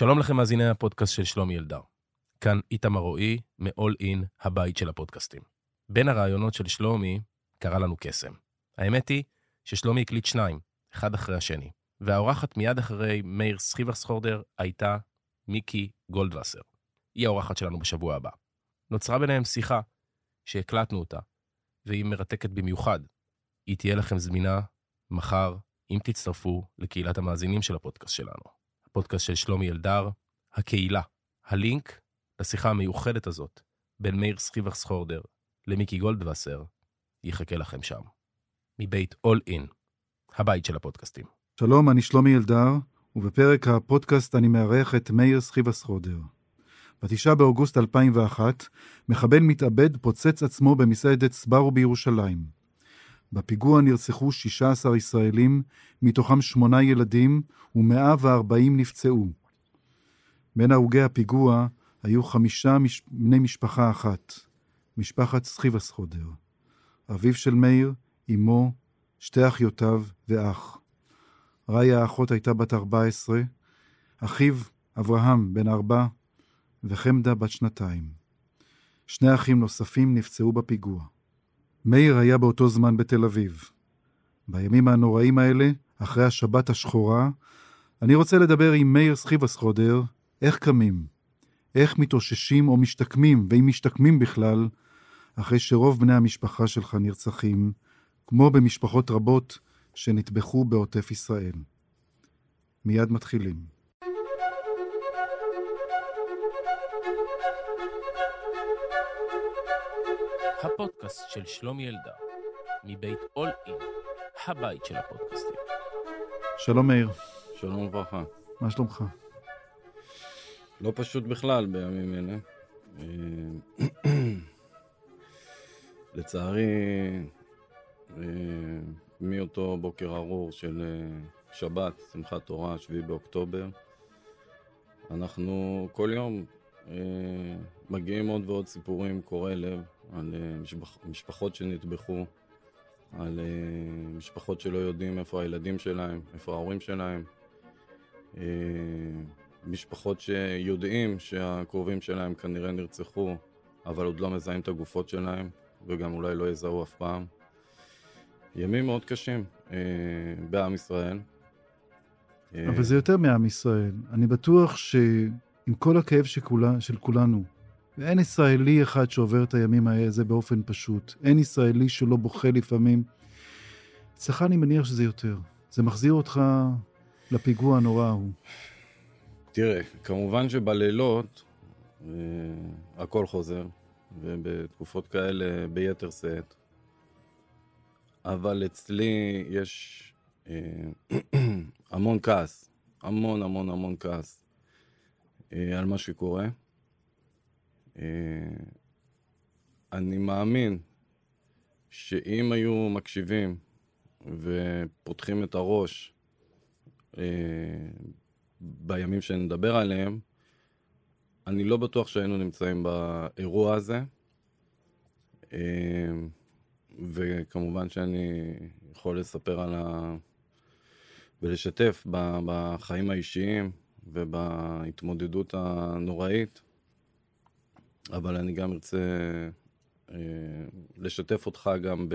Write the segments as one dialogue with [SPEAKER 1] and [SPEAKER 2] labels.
[SPEAKER 1] שלום לכם מאזיני הפודקאסט של שלומי אלדר. כאן איתמר רועי, מ-all in, הבית של הפודקאסטים. בין הרעיונות של שלומי קרה לנו קסם. האמת היא ששלומי הקליט שניים, אחד אחרי השני, והאורחת מיד אחרי מאיר סחיברסחורדר הייתה מיקי גולדווסר. היא האורחת שלנו בשבוע הבא. נוצרה ביניהם שיחה שהקלטנו אותה, והיא מרתקת במיוחד. היא תהיה לכם זמינה מחר, אם תצטרפו לקהילת המאזינים של הפודקאסט שלנו. הפודקאסט של שלומי אלדר, הקהילה. הלינק לשיחה המיוחדת הזאת בין מאיר סחיברסחורדר למיקי גולדווסר יחכה לכם שם. מבית All In, הבית של הפודקאסטים.
[SPEAKER 2] שלום, אני שלומי אלדר, ובפרק הפודקאסט אני מארח את מאיר סחיברסחורדר. בתשעה באוגוסט 2001, מחבל מתאבד פוצץ עצמו במסעדת סברו בירושלים. בפיגוע נרצחו 16 ישראלים, מתוכם שמונה ילדים, ו-140 נפצעו. בין הרוגי הפיגוע היו חמישה מש... בני משפחה אחת, משפחת סחיבסחודר. אביו של מאיר, אמו, שתי אחיותיו ואח. ראיה האחות הייתה בת 14, אחיו, אברהם, בן ארבע, וחמדה בת שנתיים. שני אחים נוספים נפצעו בפיגוע. מאיר היה באותו זמן בתל אביב. בימים הנוראים האלה, אחרי השבת השחורה, אני רוצה לדבר עם מאיר סחיבסחודר, איך קמים, איך מתאוששים או משתקמים, ואם משתקמים בכלל, אחרי שרוב בני המשפחה שלך נרצחים, כמו במשפחות רבות שנטבחו בעוטף ישראל. מיד מתחילים.
[SPEAKER 1] הפודקאסט של שלומי אלדר, מבית All In, הבית של הפודקאסטים.
[SPEAKER 2] שלום מאיר,
[SPEAKER 3] שלום וברכה.
[SPEAKER 2] מה שלומך?
[SPEAKER 3] לא פשוט בכלל בימים אלה. אה, לצערי, אה, מאותו בוקר ארור של אה, שבת, שמחת תורה, 7 באוקטובר, אנחנו כל יום מגיעים עוד ועוד סיפורים קורעי לב על משפח, משפחות שנטבחו, על משפחות שלא יודעים איפה הילדים שלהם, איפה ההורים שלהם. משפחות שיודעים שהקרובים שלהם כנראה נרצחו, אבל עוד לא מזהים את הגופות שלהם, וגם אולי לא יזהו אף פעם. ימים מאוד קשים אה, בעם ישראל.
[SPEAKER 2] אה, אבל זה יותר מעם ישראל. אני בטוח שעם כל הכאב שכולה, של כולנו, ואין ישראלי אחד שעובר את הימים האלה באופן פשוט. אין ישראלי שלא בוכה לפעמים. אצלך אני מניח שזה יותר. זה מחזיר אותך לפיגוע הנורא ההוא.
[SPEAKER 3] תראה, כמובן שבלילות אה, הכל חוזר, ובתקופות כאלה ביתר שאת. אבל אצלי יש אה, המון כעס, המון המון המון כעס אה, על מה שקורה. אה, אני מאמין שאם היו מקשיבים ופותחים את הראש אה, בימים שנדבר עליהם, אני לא בטוח שהיינו נמצאים באירוע הזה. אה, וכמובן שאני יכול לספר על ה... ולשתף בחיים האישיים ובהתמודדות הנוראית, אבל אני גם ארצה אה, לשתף אותך גם ב...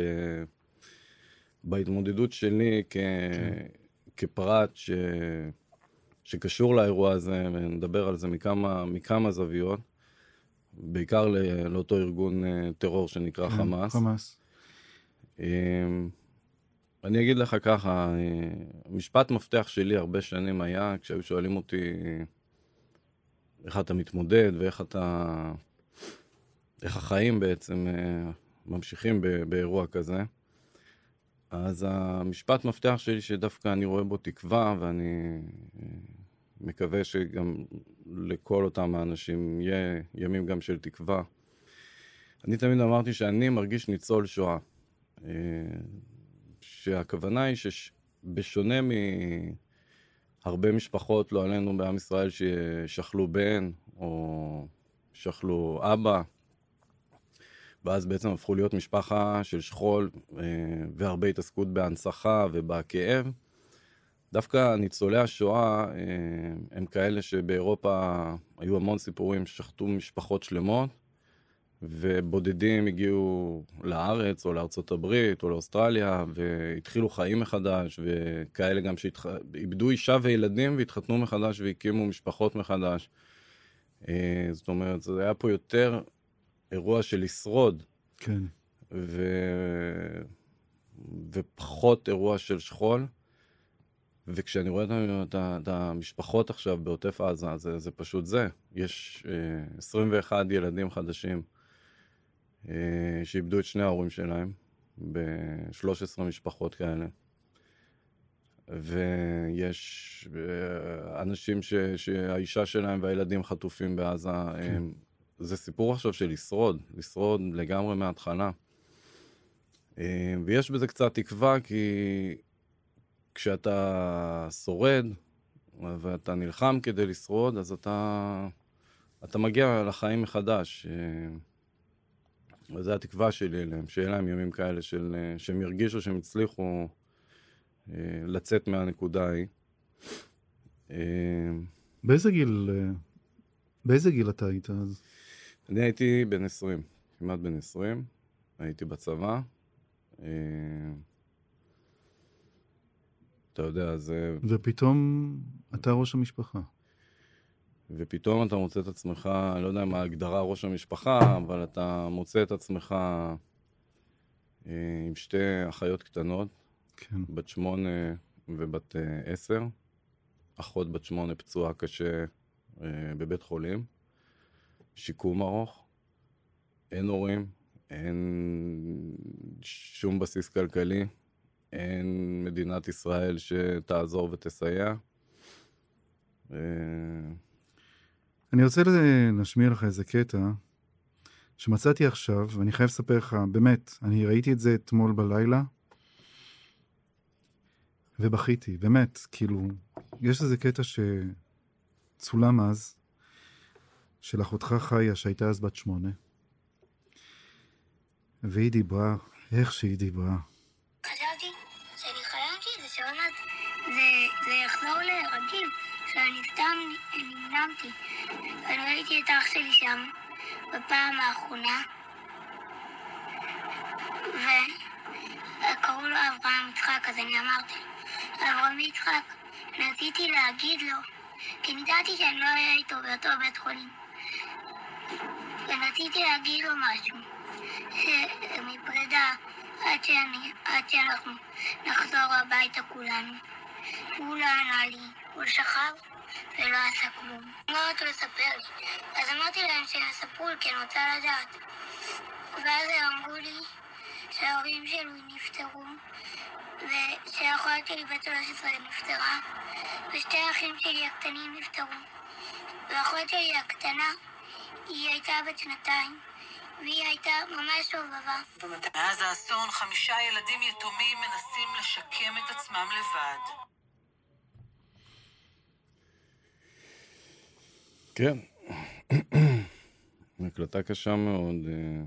[SPEAKER 3] בהתמודדות שלי כ... כן. כפרט ש... שקשור לאירוע הזה, ונדבר על זה מכמה, מכמה זוויות, בעיקר לא, לאותו ארגון אה, טרור שנקרא כן, חמאס.
[SPEAKER 2] חמאס.
[SPEAKER 3] אמ, אני אגיד לך ככה, אה, משפט מפתח שלי הרבה שנים היה, כשהיו שואלים אותי איך אתה מתמודד ואיך אתה... איך החיים בעצם אה, ממשיכים באירוע כזה. אז המשפט מפתח שלי שדווקא אני רואה בו תקווה, ואני אה, מקווה שגם לכל אותם האנשים יהיה ימים גם של תקווה. אני תמיד אמרתי שאני מרגיש ניצול שואה. אה, שהכוונה היא שבשונה מהרבה משפחות, לא עלינו בעם ישראל, ששכלו בן או שכלו אבא, ואז בעצם הפכו להיות משפחה של שכול אה, והרבה התעסקות בהנצחה ובכאב. דווקא ניצולי השואה אה, הם כאלה שבאירופה היו המון סיפורים ששחטו משפחות שלמות, ובודדים הגיעו לארץ או לארצות הברית או לאוסטרליה והתחילו חיים מחדש, וכאלה גם שאיבדו אישה וילדים והתחתנו מחדש והקימו משפחות מחדש. אה, זאת אומרת, זה היה פה יותר אירוע של לשרוד.
[SPEAKER 2] כן.
[SPEAKER 3] ו... ופחות אירוע של שכול. וכשאני רואה את, את המשפחות עכשיו בעוטף עזה, זה, זה פשוט זה. יש אה, 21 ילדים חדשים אה, שאיבדו את שני ההורים שלהם, ב-13 משפחות כאלה. ויש אה, אנשים ש, שהאישה שלהם והילדים חטופים בעזה. כן. הם, זה סיפור עכשיו של לשרוד, לשרוד לגמרי מההתחלה. אה, ויש בזה קצת תקווה, כי כשאתה שורד ואתה נלחם כדי לשרוד, אז אתה, אתה מגיע לחיים מחדש. אה, וזו התקווה שלי אליהם, שיהיה להם ימים כאלה של, אה, שהם ירגישו שהם הצליחו לצאת מהנקודה ההיא.
[SPEAKER 2] באיזה גיל, באיזה גיל אתה היית אז?
[SPEAKER 3] אני הייתי בן 20, כמעט בן 20, הייתי בצבא. אה, אתה יודע, זה...
[SPEAKER 2] ופתאום אתה ראש המשפחה.
[SPEAKER 3] ופתאום אתה מוצא את עצמך, אני לא יודע מה ההגדרה ראש המשפחה, אבל אתה מוצא את עצמך אה, עם שתי אחיות קטנות,
[SPEAKER 2] כן.
[SPEAKER 3] בת שמונה ובת אה, עשר, אחות בת שמונה פצועה קשה בבית חולים, שיקום ארוך, אין הורים, אין שום בסיס כלכלי, אין מדינת ישראל שתעזור ותסייע.
[SPEAKER 2] אה, אני רוצה להשמיע לך איזה קטע שמצאתי עכשיו, ואני חייב לספר לך, באמת, אני ראיתי את זה אתמול בלילה, ובכיתי, באמת, כאילו, יש איזה קטע שצולם אז, של אחותך חיה, שהייתה אז בת שמונה. והיא דיברה, איך שהיא דיברה.
[SPEAKER 4] חשבתי שאני סתם נמנמתי. ואני ראיתי את אח שלי שם בפעם האחרונה, וקראו לו אברהם יצחק, אז אני אמרתי, אברהם יצחק, רציתי להגיד לו, כי ידעתי שאני לא אהיה איתו באותו בית חולים. ורציתי להגיד לו משהו. מפרידה עד, שאני, עד שאנחנו נחזור הביתה כולנו. הוא לא ענה לי, הוא שכב ולא עשה כלום. לא רצו לספר לי. אז אמרתי להם שיספרו לי כי אני רוצה לדעת. ואז הם אמרו לי שההורים שלו נפטרו, ושאחותי לי בת 13 נפטרה, ושתי האחים שלי הקטנים נפטרו. ואחות שלי הקטנה, היא הייתה בת שנתיים. והיא הייתה ממש שובבה.
[SPEAKER 5] מאז האסון חמישה ילדים יתומים מנסים לשקם את עצמם לבד.
[SPEAKER 3] כן, הקלטה קשה מאוד. אה.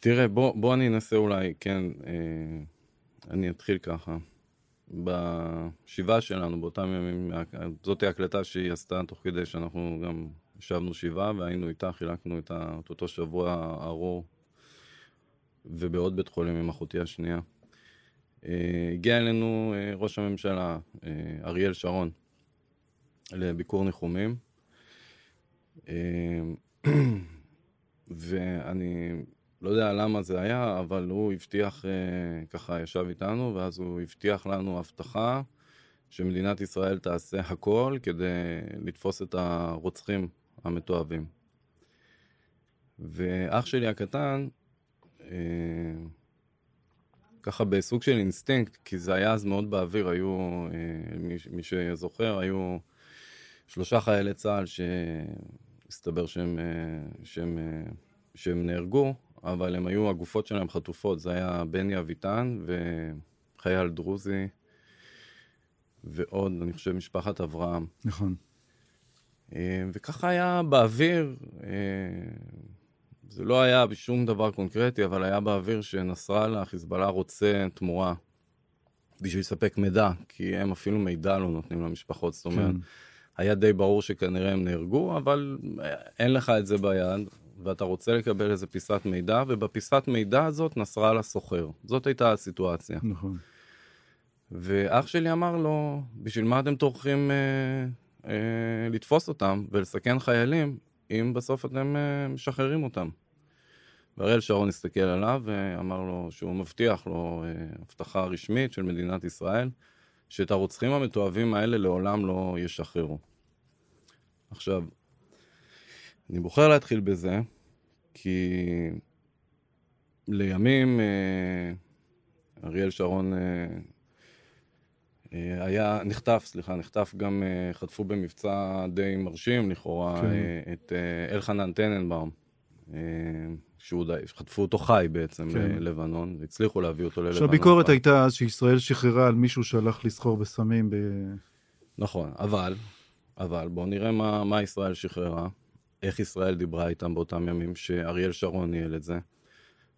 [SPEAKER 3] תראה, בוא, בוא אני אנסה אולי, כן, אה, אני אתחיל ככה. בשבעה שלנו, באותם ימים, זאת ההקלטה שהיא עשתה תוך כדי שאנחנו גם ישבנו שבעה והיינו איתה, חילקנו את אותו שבוע ארור, ובעוד בית חולים עם אחותי השנייה. אה, הגיע אלינו אה, ראש הממשלה, אה, אריאל שרון, לביקור ניחומים. ואני לא יודע למה זה היה, אבל הוא הבטיח, ככה ישב איתנו, ואז הוא הבטיח לנו הבטחה שמדינת ישראל תעשה הכל כדי לתפוס את הרוצחים המתועבים. ואח שלי הקטן, אה, ככה בסוג של אינסטינקט, כי זה היה אז מאוד באוויר, היו, אה, מי, מי שזוכר, היו שלושה חיילי צה"ל שהסתבר שהם, אה, שהם, אה, שהם נהרגו, אבל הם היו, הגופות שלהם חטופות, זה היה בני אביטן וחייל דרוזי, ועוד, אני חושב, משפחת אברהם.
[SPEAKER 2] נכון.
[SPEAKER 3] אה, וככה היה באוויר, אה, זה לא היה בשום דבר קונקרטי, אבל היה באוויר שנסראללה, חיזבאללה רוצה תמורה בשביל לספק מידע, כי הם אפילו מידע לא נותנים למשפחות, זאת אומרת,
[SPEAKER 2] כן.
[SPEAKER 3] היה די ברור שכנראה הם נהרגו, אבל אה, אין לך את זה ביד, ואתה רוצה לקבל איזה פיסת מידע, ובפיסת מידע הזאת נסראללה סוחר. זאת הייתה הסיטואציה.
[SPEAKER 2] נכון.
[SPEAKER 3] ואח שלי אמר לו, בשביל מה אתם טורחים אה, אה, לתפוס אותם ולסכן חיילים, אם בסוף אתם אה, משחררים אותם? ואריאל שרון הסתכל עליו ואמר לו שהוא מבטיח לו אה, הבטחה רשמית של מדינת ישראל, שאת הרוצחים המתועבים האלה לעולם לא ישחררו. עכשיו, אני בוחר להתחיל בזה, כי לימים אה, אריאל שרון אה, אה, היה, נחטף, סליחה, נחטף גם, חטפו במבצע די מרשים לכאורה
[SPEAKER 2] כן.
[SPEAKER 3] את אלחנן טננבאום, שהוא די, חטפו אותו חי בעצם
[SPEAKER 2] כן.
[SPEAKER 3] ללבנון, והצליחו להביא אותו ללבנון.
[SPEAKER 2] שהביקורת. הייתה אז שישראל שחררה על מישהו שהלך לסחור בסמים ב...
[SPEAKER 3] נכון, אבל, אבל בואו נראה מה, מה ישראל שחררה, איך ישראל דיברה איתם באותם ימים שאריאל שרון ניהל את זה,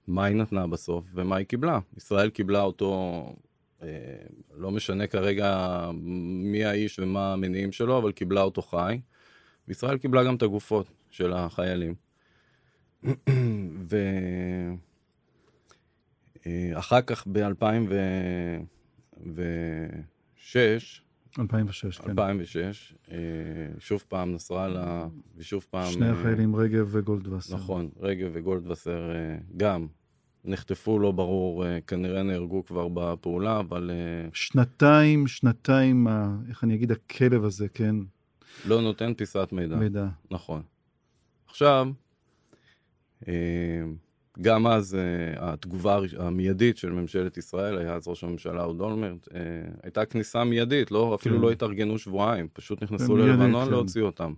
[SPEAKER 3] מה היא נתנה בסוף ומה היא קיבלה. ישראל קיבלה אותו, אה, לא משנה כרגע מי האיש ומה המניעים שלו, אבל קיבלה אותו חי, וישראל קיבלה גם את הגופות של החיילים. ואחר כך ב-2006,
[SPEAKER 2] 2006, כן.
[SPEAKER 3] 2006, אה, שוב פעם נסראללה, ושוב פעם...
[SPEAKER 2] שני
[SPEAKER 3] אה,
[SPEAKER 2] החיילים רגב וגולדווסר.
[SPEAKER 3] נכון, רגב וגולדווסר אה, גם נחטפו, לא ברור, אה, כנראה נהרגו כבר בפעולה, אבל
[SPEAKER 2] שנתיים, שנתיים, איך אני אגיד, הכלב הזה, כן,
[SPEAKER 3] לא נותן פיסת מידע.
[SPEAKER 2] מידע.
[SPEAKER 3] נכון. עכשיו, גם אז אה, התגובה המיידית של ממשלת ישראל, היה אז ראש הממשלה אהוד אולמרט, אה, הייתה כניסה מיידית, לא, אפילו
[SPEAKER 2] כן.
[SPEAKER 3] לא התארגנו שבועיים, פשוט נכנסו
[SPEAKER 2] במיידית,
[SPEAKER 3] ללבנון
[SPEAKER 2] כן.
[SPEAKER 3] להוציא אותם.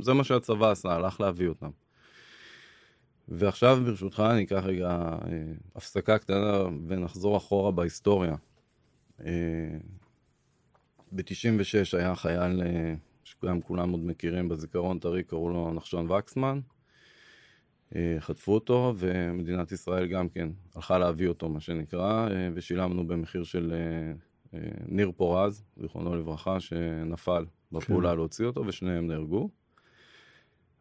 [SPEAKER 3] זה מה שהצבא עשה, הלך להביא אותם. ועכשיו ברשותך אני אקח רגע אה, הפסקה קטנה ונחזור אחורה בהיסטוריה. אה, ב-96 היה חייל אה, שגם כולם עוד מכירים בזיכרון טרי, קראו לו נחשון וקסמן. אה, חטפו אותו, ומדינת ישראל גם כן הלכה להביא אותו, מה שנקרא, אה, ושילמנו במחיר של אה, ניר פורז, זיכרונו לברכה, שנפל בפעולה להוציא אותו, ושניהם נהרגו.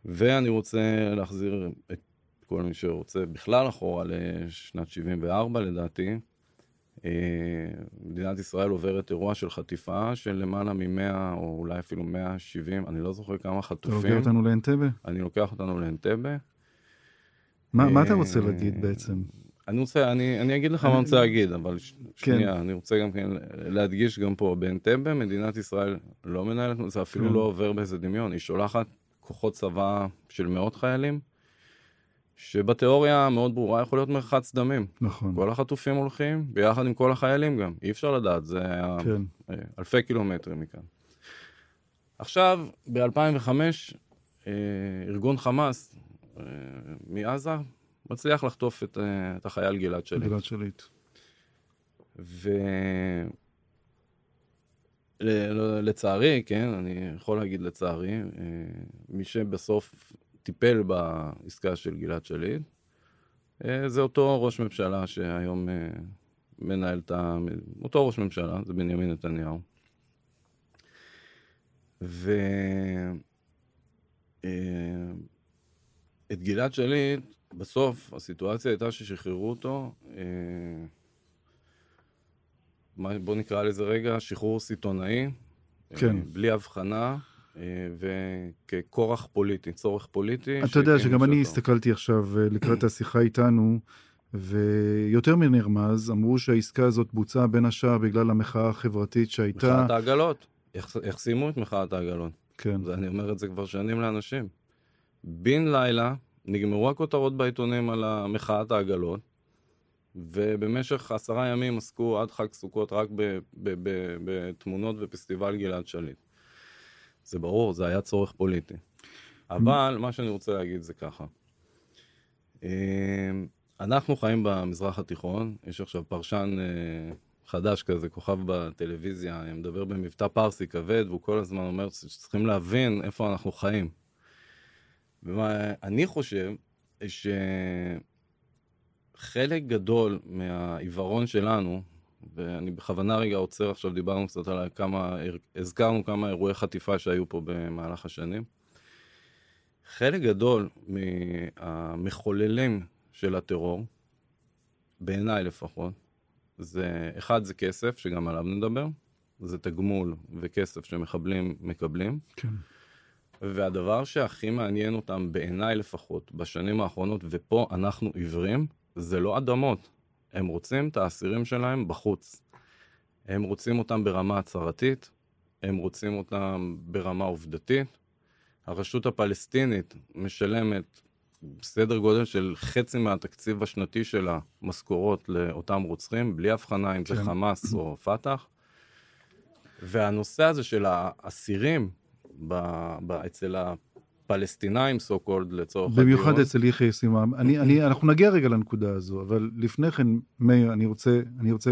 [SPEAKER 3] ואני רוצה להחזיר את כל מי שרוצה בכלל אחורה לשנת 74 לדעתי. מדינת ישראל עוברת אירוע של חטיפה של למעלה מ-100 או אולי אפילו 170, אני לא זוכר כמה
[SPEAKER 2] אתה
[SPEAKER 3] חטופים.
[SPEAKER 2] לוקח אותנו לאנטבה?
[SPEAKER 3] אני לוקח אותנו לאנטבה.
[SPEAKER 2] מה מה אתה רוצה להגיד בעצם?
[SPEAKER 3] אני רוצה, אני, אני אגיד לך מה אני רוצה להגיד, אבל ש-
[SPEAKER 2] כן.
[SPEAKER 3] שנייה, אני רוצה גם כן להדגיש גם פה, באנטבה מדינת ישראל לא מנהלת, זה אפילו
[SPEAKER 2] כן.
[SPEAKER 3] לא עובר באיזה דמיון, היא שולחת כוחות צבא של מאות חיילים, שבתיאוריה מאוד ברורה יכול להיות מרחץ דמים.
[SPEAKER 2] נכון,
[SPEAKER 3] כל החטופים הולכים ביחד עם כל החיילים גם, אי אפשר לדעת, זה היה
[SPEAKER 2] כן.
[SPEAKER 3] אה, אלפי קילומטרים מכאן. עכשיו, ב-2005, אה, ארגון חמאס מעזה מצליח לחטוף את, אה, את החייל גלעד שליט.
[SPEAKER 2] גלעד שליט.
[SPEAKER 3] ולצערי, כן, אני יכול להגיד לצערי, אה, מי שבסוף טיפל בעסקה של גלעד שליט, אה, זה אותו ראש ממשלה שהיום אה, מנהל את ה... אותו ראש ממשלה, זה בנימין נתניהו. ו... אה, את גלעד שליט, בסוף הסיטואציה הייתה ששחררו אותו, אה, בוא נקרא לזה רגע, שחרור סיטונאי,
[SPEAKER 2] כן.
[SPEAKER 3] אה, בלי הבחנה, אה, וככורח פוליטי, צורך פוליטי.
[SPEAKER 2] אתה יודע שגם אני
[SPEAKER 3] אותו.
[SPEAKER 2] הסתכלתי עכשיו אה, לקראת השיחה איתנו, ויותר מנרמז, אמרו שהעסקה הזאת בוצעה בין השאר בגלל המחאה החברתית שהייתה.
[SPEAKER 3] מחאת העגלות, איך- סיימו את מחאת העגלות?
[SPEAKER 2] כן,
[SPEAKER 3] זה- אני אומר את זה כבר שנים לאנשים. בן לילה נגמרו הכותרות בעיתונים על מחאת העגלות, ובמשך עשרה ימים עסקו עד חג סוכות רק בתמונות בפסטיבל גלעד שליט. זה ברור, זה היה צורך פוליטי. אבל מה שאני רוצה להגיד זה ככה. אה, אנחנו חיים במזרח התיכון, יש עכשיו פרשן אה, חדש כזה, כוכב בטלוויזיה, מדבר במבטא פרסי כבד, והוא כל הזמן אומר שצריכים להבין איפה אנחנו חיים. ואני חושב שחלק גדול מהעיוורון שלנו, ואני בכוונה רגע עוצר עכשיו, דיברנו קצת על כמה, הזכרנו כמה אירועי חטיפה שהיו פה במהלך השנים. חלק גדול מהמחוללים של הטרור, בעיניי לפחות, זה, אחד זה כסף, שגם עליו נדבר, זה תגמול וכסף שמחבלים מקבלים.
[SPEAKER 2] כן.
[SPEAKER 3] והדבר שהכי מעניין אותם, בעיניי לפחות, בשנים האחרונות, ופה אנחנו עיוורים, זה לא אדמות. הם רוצים את האסירים שלהם בחוץ. הם רוצים אותם ברמה הצהרתית, הם רוצים אותם ברמה עובדתית. הרשות הפלסטינית משלמת סדר גודל של חצי מהתקציב השנתי שלה משכורות לאותם רוצחים, בלי הבחנה אם זה
[SPEAKER 2] כן.
[SPEAKER 3] חמאס או פת"ח. והנושא הזה של האסירים ב, ב, אצל הפלסטינאים, so called, לצורך
[SPEAKER 2] במיוחד
[SPEAKER 3] הדיון,
[SPEAKER 2] אצל יחיא סימם. אני, אני, אנחנו נגיע רגע לנקודה הזו, אבל לפני כן, מאיר, אני רוצה, אני רוצה,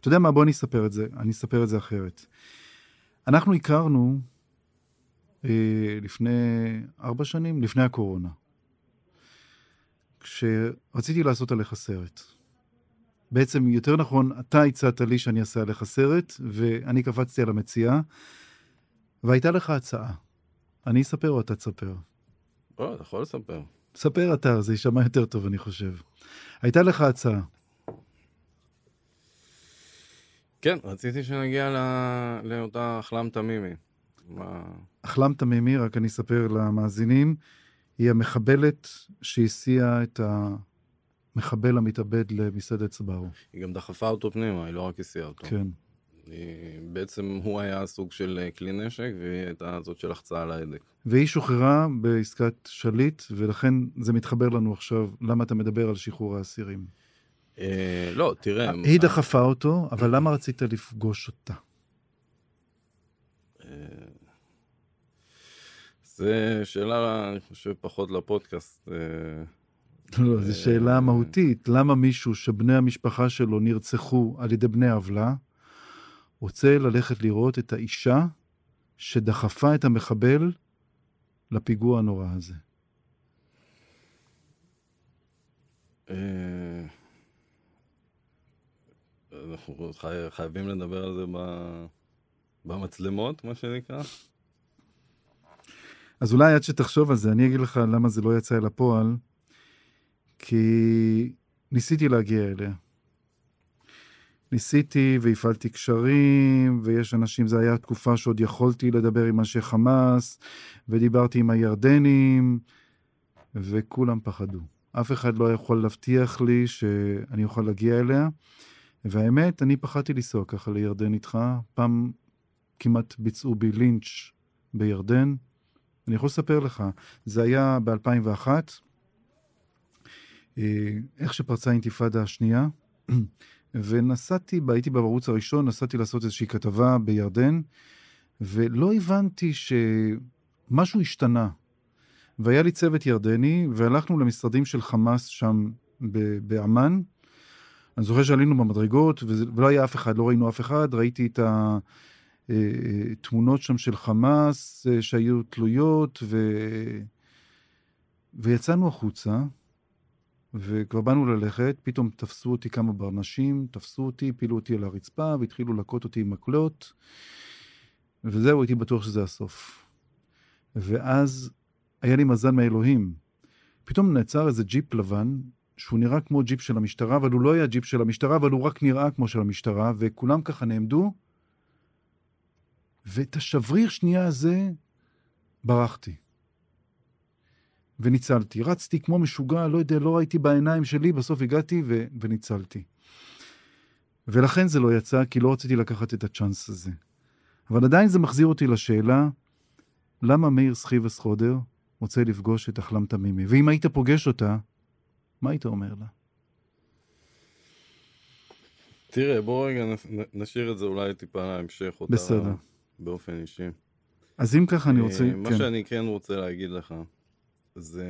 [SPEAKER 2] אתה יודע מה, בוא אני אספר את זה, אני אספר את זה אחרת. אנחנו הכרנו אה, לפני ארבע שנים, לפני הקורונה, כשרציתי לעשות עליך סרט. בעצם, יותר נכון, אתה הצעת לי שאני אעשה עליך סרט, ואני קפצתי על המציאה, והייתה לך הצעה. אני אספר או אתה תספר?
[SPEAKER 3] בוא, אתה יכול לספר.
[SPEAKER 2] ספר אתה, זה יישמע יותר טוב, אני חושב. הייתה לך הצעה.
[SPEAKER 3] כן, רציתי שנגיע ל- לאותה אחלם תמימי.
[SPEAKER 2] אחלם תמימי, רק אני אספר למאזינים, היא המחבלת שהסיעה את המחבל המתאבד למסעדת סברו.
[SPEAKER 3] היא גם דחפה אותו פנימה, היא לא רק הסיעה אותו.
[SPEAKER 2] כן.
[SPEAKER 3] היא... בעצם הוא היה סוג של אה, כלי נשק, והיא הייתה זאת שלחצה על ההדק.
[SPEAKER 2] והיא שוחררה בעסקת שליט, ולכן זה מתחבר לנו עכשיו, למה אתה מדבר על שחרור האסירים.
[SPEAKER 3] אה, לא, תראה...
[SPEAKER 2] היא דחפה אותו, אבל למה רצית לפגוש אותה?
[SPEAKER 3] אה, זה שאלה, אני חושב, פחות לפודקאסט. אה,
[SPEAKER 2] לא, זו שאלה מהותית. למה מישהו שבני המשפחה שלו נרצחו על ידי בני עוולה, רוצה ללכת לראות את האישה שדחפה את המחבל לפיגוע הנורא הזה?
[SPEAKER 3] אה, אנחנו חי- חייבים לדבר על זה במצלמות, מה שנקרא.
[SPEAKER 2] אז אולי עד שתחשוב על זה, אני אגיד לך למה זה לא יצא אל הפועל, כי ניסיתי להגיע אליה. ניסיתי והפעלתי קשרים, ויש אנשים, זו הייתה תקופה שעוד יכולתי לדבר עם אנשי חמאס, ודיברתי עם הירדנים, וכולם פחדו. אף אחד לא יכול להבטיח לי שאני אוכל להגיע אליה, והאמת, אני פחדתי לנסוע ככה לירדן איתך. פעם כמעט ביצעו בי לינץ' בירדן. אני יכול לספר לך, זה היה ב-2001, אה, איך שפרצה האינתיפאדה השנייה, ונסעתי, הייתי בערוץ הראשון, נסעתי לעשות איזושהי כתבה בירדן, ולא הבנתי שמשהו השתנה. והיה לי צוות ירדני, והלכנו למשרדים של חמאס שם באמ"ן. אני זוכר שעלינו במדרגות, ולא היה אף אחד, לא ראינו אף אחד, ראיתי את ה... אה, תמונות שם של חמאס אה, שהיו תלויות, ו... ויצאנו החוצה, וכבר באנו ללכת, פתאום תפסו אותי כמה ברנשים, תפסו אותי, הפילו אותי על הרצפה, והתחילו להכות אותי עם מקלות, וזהו, הייתי בטוח שזה הסוף. ואז היה לי מזל מאלוהים. פתאום נעצר איזה ג'יפ לבן, שהוא נראה כמו ג'יפ של המשטרה, אבל הוא לא היה ג'יפ של המשטרה, אבל הוא רק נראה כמו של המשטרה, וכולם ככה נעמדו, ואת השבריר שנייה הזה ברחתי. וניצלתי. רצתי כמו משוגע, לא יודע, לא ראיתי בעיניים שלי, בסוף הגעתי ו- וניצלתי. ולכן זה לא יצא, כי לא רציתי לקחת את הצ'אנס הזה. אבל עדיין זה מחזיר אותי לשאלה, למה מאיר סחיבס חודר רוצה לפגוש את אחלם תמימי? ואם היית פוגש אותה, מה היית אומר לה?
[SPEAKER 3] תראה, בוא רגע נשאיר את זה אולי טיפה להמשך. אותה
[SPEAKER 2] בסדר.
[SPEAKER 3] באופן אישי.
[SPEAKER 2] אז אם ככה אני רוצה...
[SPEAKER 3] אה, מה
[SPEAKER 2] כן.
[SPEAKER 3] שאני כן רוצה להגיד לך, זה...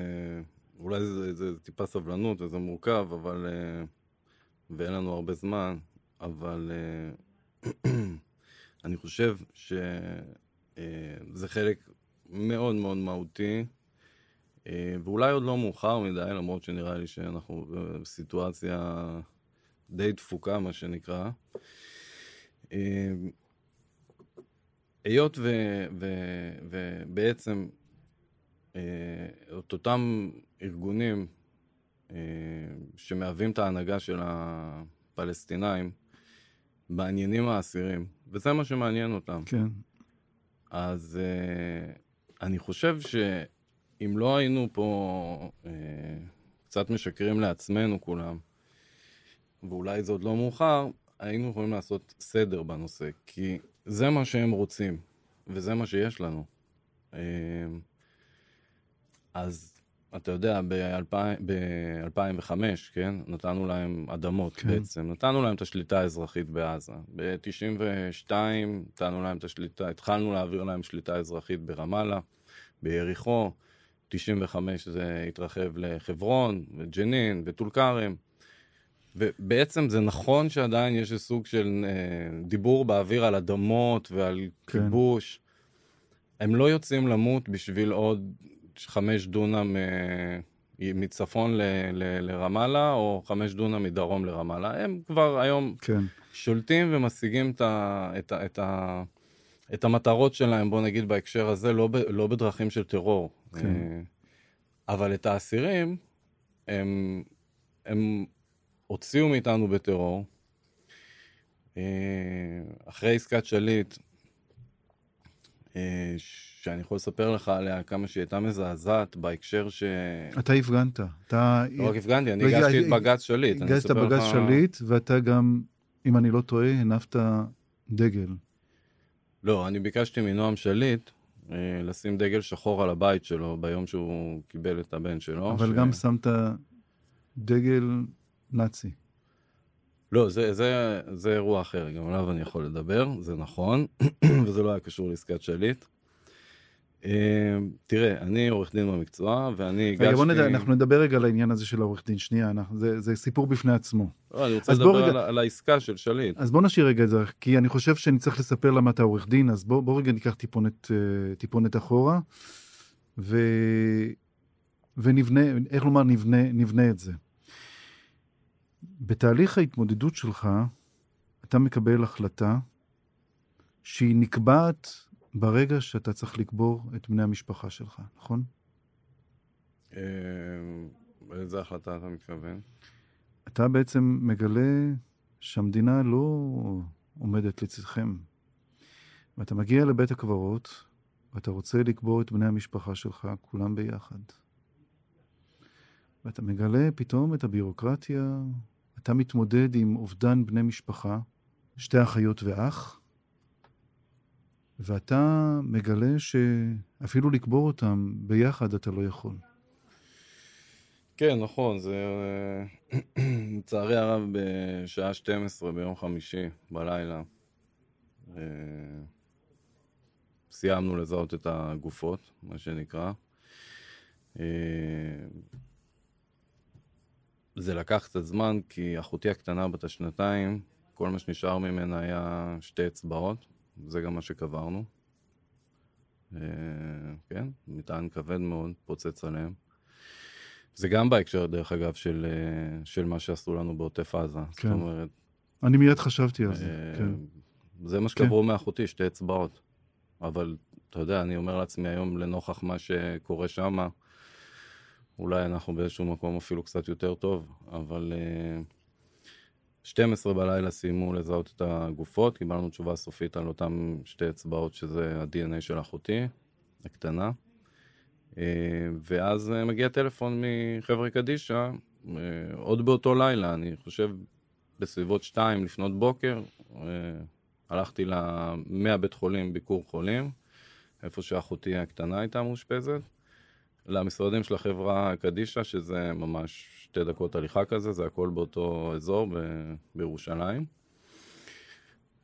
[SPEAKER 3] אולי זה, זה טיפה סבלנות וזה מורכב, אבל... אה, ואין לנו הרבה זמן, אבל אה, אני חושב שזה חלק מאוד מאוד מהותי, אה, ואולי עוד לא מאוחר מדי, למרות שנראה לי שאנחנו בסיטואציה די דפוקה, מה שנקרא. אה, היות ובעצם אה, את אותם ארגונים אה, שמהווים את ההנהגה של הפלסטינאים, מעניינים האסירים, וזה מה שמעניין אותם.
[SPEAKER 2] כן.
[SPEAKER 3] אז אה, אני חושב שאם לא היינו פה אה, קצת משקרים לעצמנו כולם, ואולי זה עוד לא מאוחר, היינו יכולים לעשות סדר בנושא, כי זה מה שהם רוצים, וזה מה שיש לנו. אז אתה יודע, ב-2005, כן? נתנו להם אדמות
[SPEAKER 2] כן.
[SPEAKER 3] בעצם. נתנו להם את השליטה האזרחית בעזה. ב-92 נתנו להם את השליטה, התחלנו להעביר להם שליטה אזרחית ברמאללה, ביריחו. 95 זה התרחב לחברון, וג'נין, וטול כרם. ובעצם זה נכון שעדיין יש סוג של אה, דיבור באוויר על אדמות ועל
[SPEAKER 2] כן.
[SPEAKER 3] כיבוש. הם לא יוצאים למות בשביל עוד חמש דונם אה, מצפון ל, ל, לרמאללה, או חמש דונם מדרום לרמאללה. הם כבר היום
[SPEAKER 2] כן.
[SPEAKER 3] שולטים ומשיגים את, ה, את, ה, את, ה, את המטרות שלהם, בוא נגיד בהקשר הזה, לא, ב, לא בדרכים של טרור.
[SPEAKER 2] כן.
[SPEAKER 3] אה, אבל את האסירים, הם, הם הוציאו מאיתנו בטרור. אה, אחרי עסקת שליט, שאני יכול לספר לך עליה כמה שהיא הייתה מזעזעת בהקשר ש...
[SPEAKER 2] אתה הפגנת. אתה...
[SPEAKER 3] לא רק הפגנתי, אני הגשתי את
[SPEAKER 2] אה,
[SPEAKER 3] בג"ץ שליט.
[SPEAKER 2] הגשת בג"ץ שליט, ואתה גם, אם אני לא טועה, הנפת דגל.
[SPEAKER 3] לא, אני ביקשתי מנועם שליט אה, לשים דגל שחור על הבית שלו ביום שהוא קיבל את הבן שלו.
[SPEAKER 2] אבל
[SPEAKER 3] ש-
[SPEAKER 2] גם שמת דגל נאצי.
[SPEAKER 3] לא, זה, זה, זה אירוע אחר, גם עליו אני יכול לדבר, זה נכון, וזה לא היה קשור לעסקת שליט. אה, תראה, אני עורך דין במקצוע, ואני הגשתי...
[SPEAKER 2] רגע, בוא נדע, אנחנו נדבר רגע על העניין הזה של העורך דין. שנייה, אנחנו- זה- זה סיפור בפני עצמו.
[SPEAKER 3] לא, אני רוצה לדבר
[SPEAKER 2] רגע-
[SPEAKER 3] על, על העסקה של שליט.
[SPEAKER 2] אז בוא נשאיר רגע את זה, כי אני חושב שאני צריך לספר למה אתה עורך דין, אז בוא, בוא רגע ניקח טיפונת, אה, טיפונת אחורה, ו... ונבנה, איך לומר, נבנה, נבנה את זה. בתהליך ההתמודדות שלך, אתה מקבל החלטה שהיא נקבעת ברגע שאתה צריך לקבור את בני המשפחה שלך, נכון?
[SPEAKER 3] אה, לאיזה החלטה אתה מתכוון?
[SPEAKER 2] אתה בעצם מגלה שהמדינה לא עומדת לצדכם. ואתה מגיע לבית הקברות, ואתה רוצה לקבור את בני המשפחה שלך, כולם ביחד. ואתה מגלה פתאום את הבירוקרטיה, אתה מתמודד עם אובדן בני משפחה, שתי אחיות ואח, ואתה מגלה שאפילו לקבור אותם ביחד אתה לא יכול.
[SPEAKER 3] כן, נכון, זה אה, לצערי הרב בשעה 12 ביום חמישי בלילה. אה, סיימנו לזהות את הגופות, מה שנקרא. זה לקח קצת זמן, כי אחותי הקטנה בת השנתיים, כל מה שנשאר ממנה היה שתי אצבעות, זה גם מה שקברנו. אה, כן, מטען כבד מאוד, פוצץ עליהם. זה גם בהקשר, דרך אגב, של, אה, של מה שעשו לנו בעוטף עזה.
[SPEAKER 2] כן.
[SPEAKER 3] זאת אומרת,
[SPEAKER 2] אני מיד חשבתי על זה,
[SPEAKER 3] אה,
[SPEAKER 2] כן.
[SPEAKER 3] זה מה שקברו מאחותי, שתי אצבעות. אבל, אתה יודע, אני אומר לעצמי היום, לנוכח מה שקורה שם, אולי אנחנו באיזשהו מקום אפילו קצת יותר טוב, אבל אה, 12 בלילה סיימו לזהות את הגופות, קיבלנו תשובה סופית על אותם שתי אצבעות, שזה ה-DNA של אחותי, הקטנה. אה, ואז אה, מגיע טלפון מחבר'ה קדישא, אה, עוד באותו לילה, אני חושב בסביבות שתיים לפנות בוקר, אה, הלכתי מהבית חולים ביקור חולים, איפה שאחותי הקטנה הייתה מאושפזת, למשרדים של החברה קדישא, שזה ממש שתי דקות הליכה כזה, זה הכל באותו אזור ב- בירושלים.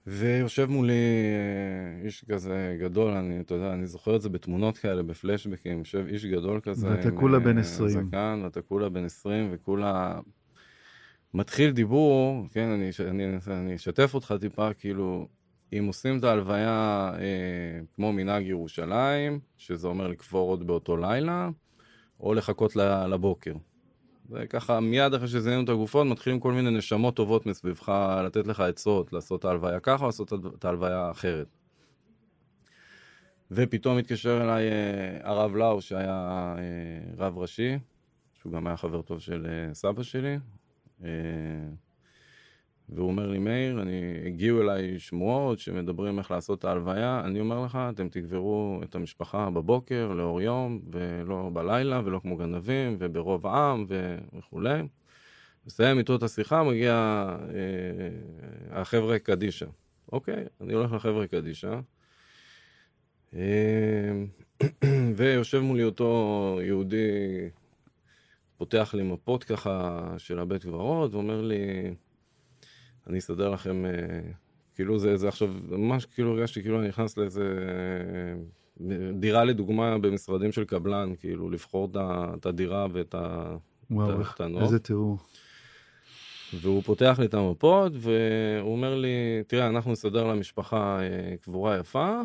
[SPEAKER 3] ויושב מולי אה, איש כזה גדול, אני, אתה יודע, אני זוכר את זה בתמונות כאלה, בפלשבקים, יושב איש גדול כזה.
[SPEAKER 2] ואתה כולה
[SPEAKER 3] אה,
[SPEAKER 2] בן 20.
[SPEAKER 3] זקן, ואתה כולה בן 20, וכולה... מתחיל דיבור, כן, אני, אני, אני אשתף אותך טיפה, כאילו, אם עושים את ההלוויה אה, כמו מנהג ירושלים, שזה אומר לקבור עוד באותו לילה, או לחכות לבוקר. וככה, מיד אחרי שזיהינו את הגופות, מתחילים כל מיני נשמות טובות מסביבך לתת לך עצות, לעשות את ההלוויה ככה או לעשות את ההלוויה אחרת. ופתאום התקשר אליי אה, הרב לאו, שהיה אה, רב ראשי, שהוא גם היה חבר טוב של אה, סבא שלי. והוא אומר לי, מאיר, אני, הגיעו אליי שמועות שמדברים איך לעשות את ההלוויה, אני אומר לך, אתם תקברו את המשפחה בבוקר, לאור יום, ולא בלילה, ולא כמו גנבים, וברוב העם, ו... וכולי. מסיים איתו את השיחה, מגיע אה, החבר'ה קדישא. אוקיי, אני הולך לחבר'ה קדישא. אה, ויושב מולי אותו יהודי, פותח לי מפות ככה של הבית קברות, ואומר לי, אני אסדר לכם, אה, כאילו זה, זה עכשיו, ממש כאילו הרגשתי כאילו אני נכנס לאיזה אה, דירה לדוגמה במשרדים של קבלן, כאילו לבחור את הדירה ואת
[SPEAKER 2] וואו,
[SPEAKER 3] הקטנות.
[SPEAKER 2] איזה תיאור.
[SPEAKER 3] והוא פותח לי את המפות, והוא אומר לי, תראה, אנחנו נסדר למשפחה אה, קבורה יפה,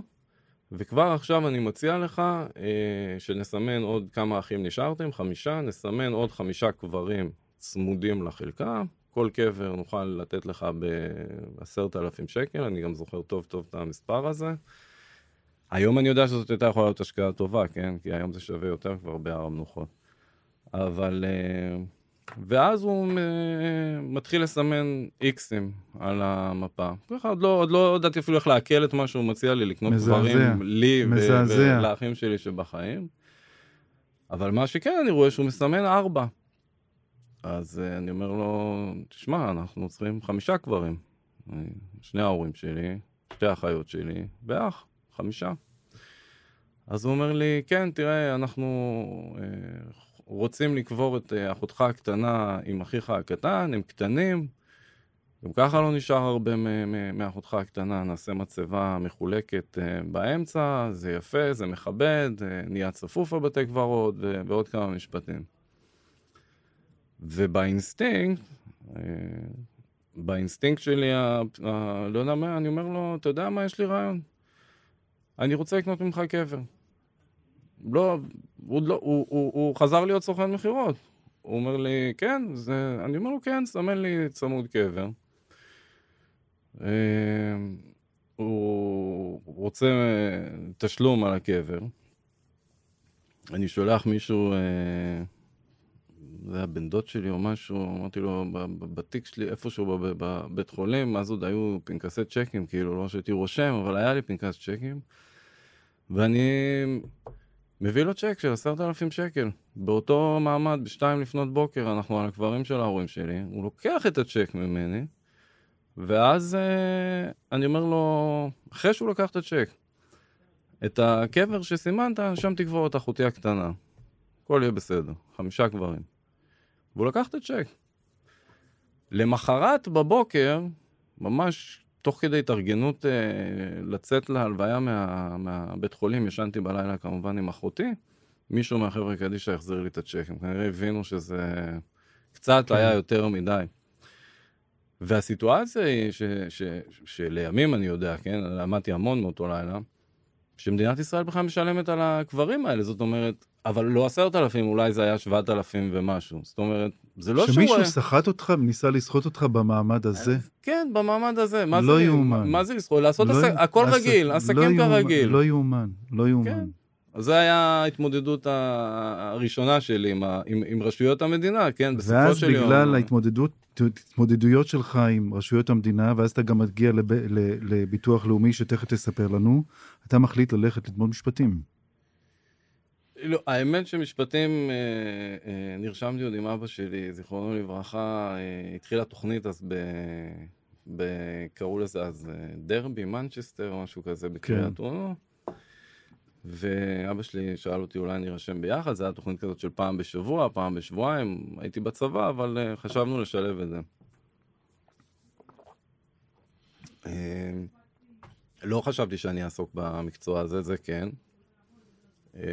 [SPEAKER 3] וכבר עכשיו אני מציע לך אה, שנסמן עוד כמה אחים נשארתם, חמישה, נסמן עוד חמישה קברים צמודים לחלקה, כל קבר נוכל לתת לך בעשרת אלפים שקל, אני גם זוכר טוב טוב את המספר הזה. היום אני יודע שזאת הייתה יכולה להיות השקעה טובה, כן? כי היום זה שווה יותר כבר בהר המנוחות. אבל... אה, ואז הוא אה, מתחיל לסמן איקסים על המפה. ככה עוד לא, עוד לא ידעתי אפילו איך לעכל את מה שהוא מציע לי, לקנות
[SPEAKER 2] מזעזע.
[SPEAKER 3] דברים לי
[SPEAKER 2] מזעזע.
[SPEAKER 3] ולאחים שלי שבחיים. אבל מה שכן, אני רואה שהוא מסמן ארבע. אז אה, אני אומר לו, תשמע, אנחנו צריכים חמישה קברים. שני ההורים שלי, שתי האחיות שלי, ואח, חמישה. אז הוא אומר לי, כן, תראה, אנחנו אה, רוצים לקבור את אה, אחותך הקטנה עם אחיך הקטן, הם קטנים. גם ככה לא נשאר הרבה מאחותך הקטנה, נעשה מצבה מחולקת באמצע, זה יפה, זה מכבד, נהיה צפוף בבתי קברות ועוד כמה משפטים. ובאינסטינקט, אה, באינסטינקט שלי, ה- ה- לא יודע מה, אני אומר לו, אתה יודע מה, יש לי רעיון. אני רוצה לקנות ממך קבר. לא, הוא, לא, הוא, הוא, הוא חזר להיות סוכן מכירות. הוא אומר לי, כן, זה... אני אומר לו, כן, סמן לי צמוד קבר. אה, הוא רוצה אה, תשלום על הקבר. אני שולח מישהו, אה, זה היה בן דוד שלי או משהו, אמרתי לו, "ב- ב- בתיק שלי, איפשהו בב- בבית חולים, אז עוד היו פנקסי צ'קים, כאילו, לא שהייתי רושם, אבל היה לי פנקס צ'קים. ואני מביא לו צ'ק של עשרת אלפים שקל. באותו מעמד, בשתיים לפנות בוקר, אנחנו על הקברים של ההורים שלי, הוא לוקח את הצ'ק ממני, ואז אה, אני אומר לו, אחרי שהוא לקח את הצ'ק, את הקבר שסימנת, שם תקבור את אחותי הקטנה. הכל יהיה בסדר, חמישה קברים. והוא לקח את הצ'ק. למחרת בבוקר, ממש תוך כדי התארגנות אה, לצאת להלוויה מה, מהבית חולים, ישנתי בלילה כמובן עם אחותי, מישהו מהחבר'ה קדישא החזיר לי את הצ'ק, הם כנראה הבינו שזה קצת
[SPEAKER 2] כן.
[SPEAKER 3] היה יותר מדי. והסיטואציה היא ש, ש, ש, שלימים אני יודע, כן, למדתי המון מאותו לילה, שמדינת ישראל בכלל משלמת על הקברים האלה, זאת אומרת, אבל לא עשרת אלפים, אולי זה היה שבעת אלפים ומשהו. זאת אומרת, זה לא שהוא...
[SPEAKER 2] שמישהו סחט אותך וניסה לסחוט אותך במעמד הזה?
[SPEAKER 3] כן, במעמד הזה. מה
[SPEAKER 2] לא יאומן.
[SPEAKER 3] מה זה לסחור? לעשות
[SPEAKER 2] לא-
[SPEAKER 3] עסק, הכל
[SPEAKER 2] עס-
[SPEAKER 3] רגיל,
[SPEAKER 2] לא
[SPEAKER 3] עסקים
[SPEAKER 2] יאומן,
[SPEAKER 3] כרגיל.
[SPEAKER 2] לא יאומן, לא יאומן.
[SPEAKER 3] כן. אז זו הייתה ההתמודדות הראשונה שלי עם, ה- עם, עם רשויות המדינה, כן, בסופו
[SPEAKER 2] ואז
[SPEAKER 3] של יום.
[SPEAKER 2] בגלל ההתמודדות, התמודדויות שלך עם רשויות המדינה, ואז אתה גם מגיע לב, לביטוח לאומי, שתכף תספר לנו, אתה מחליט ללכת ללמוד משפטים.
[SPEAKER 3] לא, האמת שמשפטים, אה, אה, נרשמתי עוד עם אבא שלי, זיכרונו לברכה, אה, התחילה תוכנית אז ב... ב... קראו לזה אז אה, דרבי, מנצ'סטר, משהו כזה בקריית אונו. ואבא שלי שאל אותי אולי נירשם ביחד, זו הייתה תוכנית כזאת של פעם בשבוע, פעם בשבועיים, הייתי בצבא, אבל אה, חשבנו לשלב את זה. אה, לא חשבתי שאני אעסוק במקצוע הזה, זה כן. אה,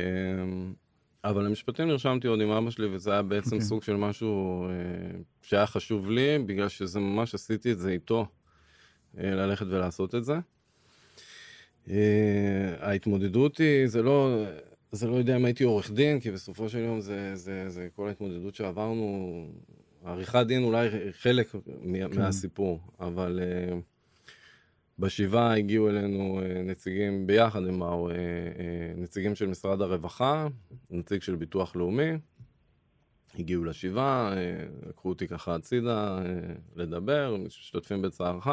[SPEAKER 3] אבל למשפטים נרשמתי עוד עם אבא שלי, וזה היה בעצם
[SPEAKER 2] אוקיי.
[SPEAKER 3] סוג של משהו אה, שהיה חשוב לי, בגלל שזה ממש עשיתי את זה איתו, אה, ללכת ולעשות את זה. אה, ההתמודדות היא, זה לא... זה לא יודע אם הייתי עורך דין, כי בסופו של יום זה, זה, זה כל ההתמודדות שעברנו, עריכת דין אולי חלק מה,
[SPEAKER 2] כן.
[SPEAKER 3] מהסיפור, אבל בשבעה הגיעו אלינו uh, נציגים, ביחד באו, uh, uh, נציגים של משרד הרווחה, נציג של ביטוח לאומי, הגיעו לשבעה, לקחו אותי ככה הצידה לדבר, משתתפים בצערך.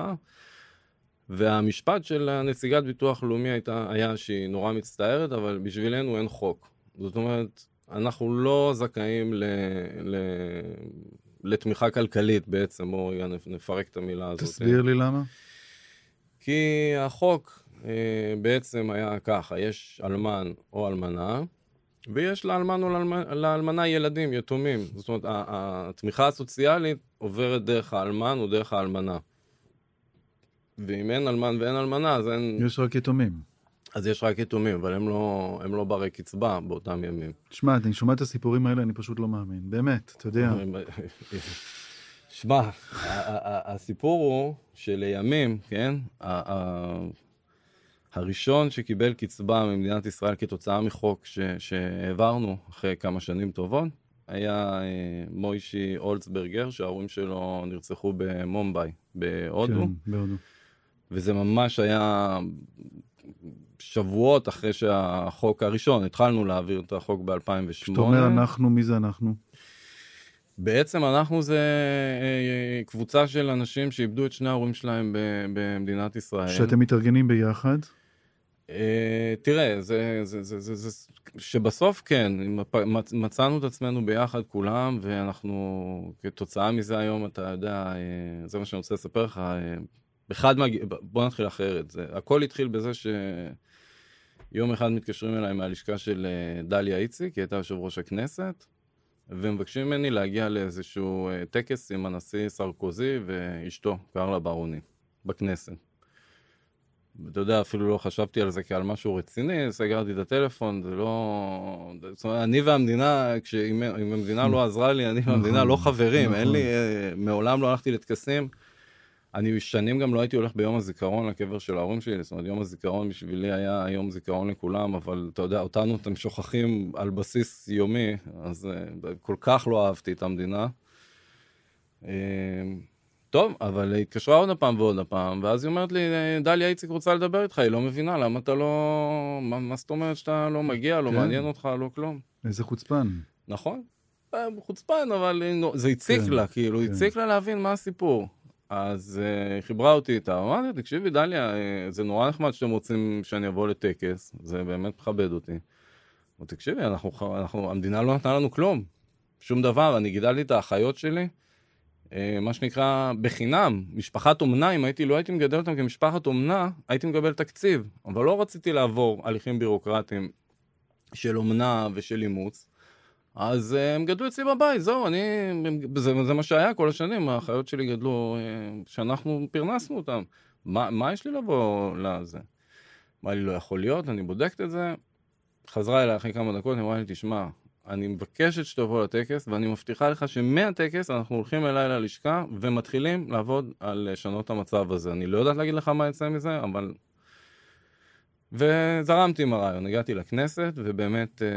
[SPEAKER 3] והמשפט של הנציגת ביטוח לאומי הייתה, היה שהיא נורא מצטערת, אבל בשבילנו אין חוק. זאת אומרת, אנחנו לא זכאים ל, ל, לתמיכה כלכלית בעצם, רגע נפרק את המילה הזאת.
[SPEAKER 2] תסביר לי למה.
[SPEAKER 3] כי החוק אה, בעצם היה ככה, יש אלמן או אלמנה, ויש לאלמן או לאלמנה, ילדים, יתומים. זאת אומרת, התמיכה הסוציאלית עוברת דרך האלמן או דרך האלמנה. ואם אין אלמן ואין אלמנה, אז אין...
[SPEAKER 2] יש רק יתומים.
[SPEAKER 3] אז יש רק יתומים, אבל הם לא, הם לא ברי קצבה באותם ימים.
[SPEAKER 2] שמע, אני שומע את הסיפורים האלה, אני פשוט לא מאמין. באמת, אתה יודע.
[SPEAKER 3] שמע, ה- ה- ה- הסיפור הוא שלימים, כן, הראשון שקיבל קצבה ממדינת ישראל כתוצאה מחוק ש- שהעברנו אחרי כמה שנים טובות, היה אה, מוישי אולצברגר, שההורים שלו נרצחו במומביי, בהודו.
[SPEAKER 2] כן, בהודו.
[SPEAKER 3] וזה ממש היה שבועות אחרי שהחוק הראשון, התחלנו להעביר את החוק ב-2008.
[SPEAKER 2] כשאתה אומר אנחנו, מי זה אנחנו?
[SPEAKER 3] בעצם אנחנו זה אה, קבוצה של אנשים שאיבדו את שני ההורים שלהם במדינת ישראל.
[SPEAKER 2] שאתם מתארגנים ביחד?
[SPEAKER 3] אה, תראה, זה, זה, זה, זה, זה, שבסוף כן, מצאנו את עצמנו ביחד כולם, ואנחנו, כתוצאה מזה היום, אתה יודע, אה, זה מה שאני רוצה לספר לך, אה, אחד מה... בוא נתחיל אחרת. זה, הכל התחיל בזה שיום אחד מתקשרים אליי מהלשכה של אה, דליה איציק, היא הייתה יושב ראש הכנסת, ומבקשים ממני להגיע לאיזשהו אה, טקס עם הנשיא סרקוזי ואשתו, קרלה ברוני, בכנסת. אתה יודע, אפילו לא חשבתי על זה כעל משהו רציני, סגרתי את הטלפון, זה לא... זאת אומרת, אני והמדינה, כשאם אם המדינה לא עזרה לי, אני והמדינה
[SPEAKER 2] נכון,
[SPEAKER 3] לא חברים, אין
[SPEAKER 2] נכון.
[SPEAKER 3] לי, אה, מעולם לא הלכתי לטקסים. אני שנים גם לא הייתי הולך ביום הזיכרון לקבר של ההורים שלי, זאת אומרת, יום הזיכרון בשבילי היה יום זיכרון לכולם, אבל אתה יודע, אותנו אתם שוכחים על בסיס יומי, אז uh, כל כך לא אהבתי את המדינה. Uh, טוב, אבל היא התקשרה עוד הפעם ועוד הפעם, ואז היא אומרת לי, דליה איציק רוצה לדבר איתך, היא לא מבינה, למה אתה לא... מה, מה זאת אומרת שאתה לא מגיע, לא
[SPEAKER 2] כן.
[SPEAKER 3] מעניין אותך, לא כלום.
[SPEAKER 2] איזה חוצפן.
[SPEAKER 3] נכון. אה, חוצפן, אבל זה הציק
[SPEAKER 2] כן,
[SPEAKER 3] לה, כאילו,
[SPEAKER 2] כן.
[SPEAKER 3] הציק לה להבין מה הסיפור. אז אה, היא חיברה אותי איתה, אמרתי, תקשיבי, דליה, אה, זה נורא נחמד שאתם רוצים שאני אבוא לטקס, זה באמת מכבד אותי. אבל תקשיבי, אנחנו, אנחנו, המדינה לא נתנה לנו כלום, שום דבר. אני גידלתי את האחיות שלי, אה, מה שנקרא, בחינם, משפחת אומנה, אם הייתי, לא הייתי מגדל אותם כמשפחת אומנה, הייתי מקבל תקציב. אבל לא רציתי לעבור הליכים בירוקרטיים של אומנה ושל אימוץ. אז uh, הם גדלו אצלי בבית, זהו, אני, זה, זה מה שהיה כל השנים, האחיות שלי גדלו, uh, שאנחנו פרנסנו אותם. מה, מה יש לי לבוא לזה? אמרה לי, לא יכול להיות, אני בודקת את זה. חזרה אליי אחרי כמה דקות, אמרה לי, תשמע, אני מבקשת שתבוא לטקס, ואני מבטיחה לך שמהטקס אנחנו הולכים אליי ללשכה ומתחילים לעבוד על לשנות המצב הזה. אני לא יודעת להגיד לך מה יצא מזה, אבל... וזרמתי עם הרעיון, הגעתי לכנסת, ובאמת, אה,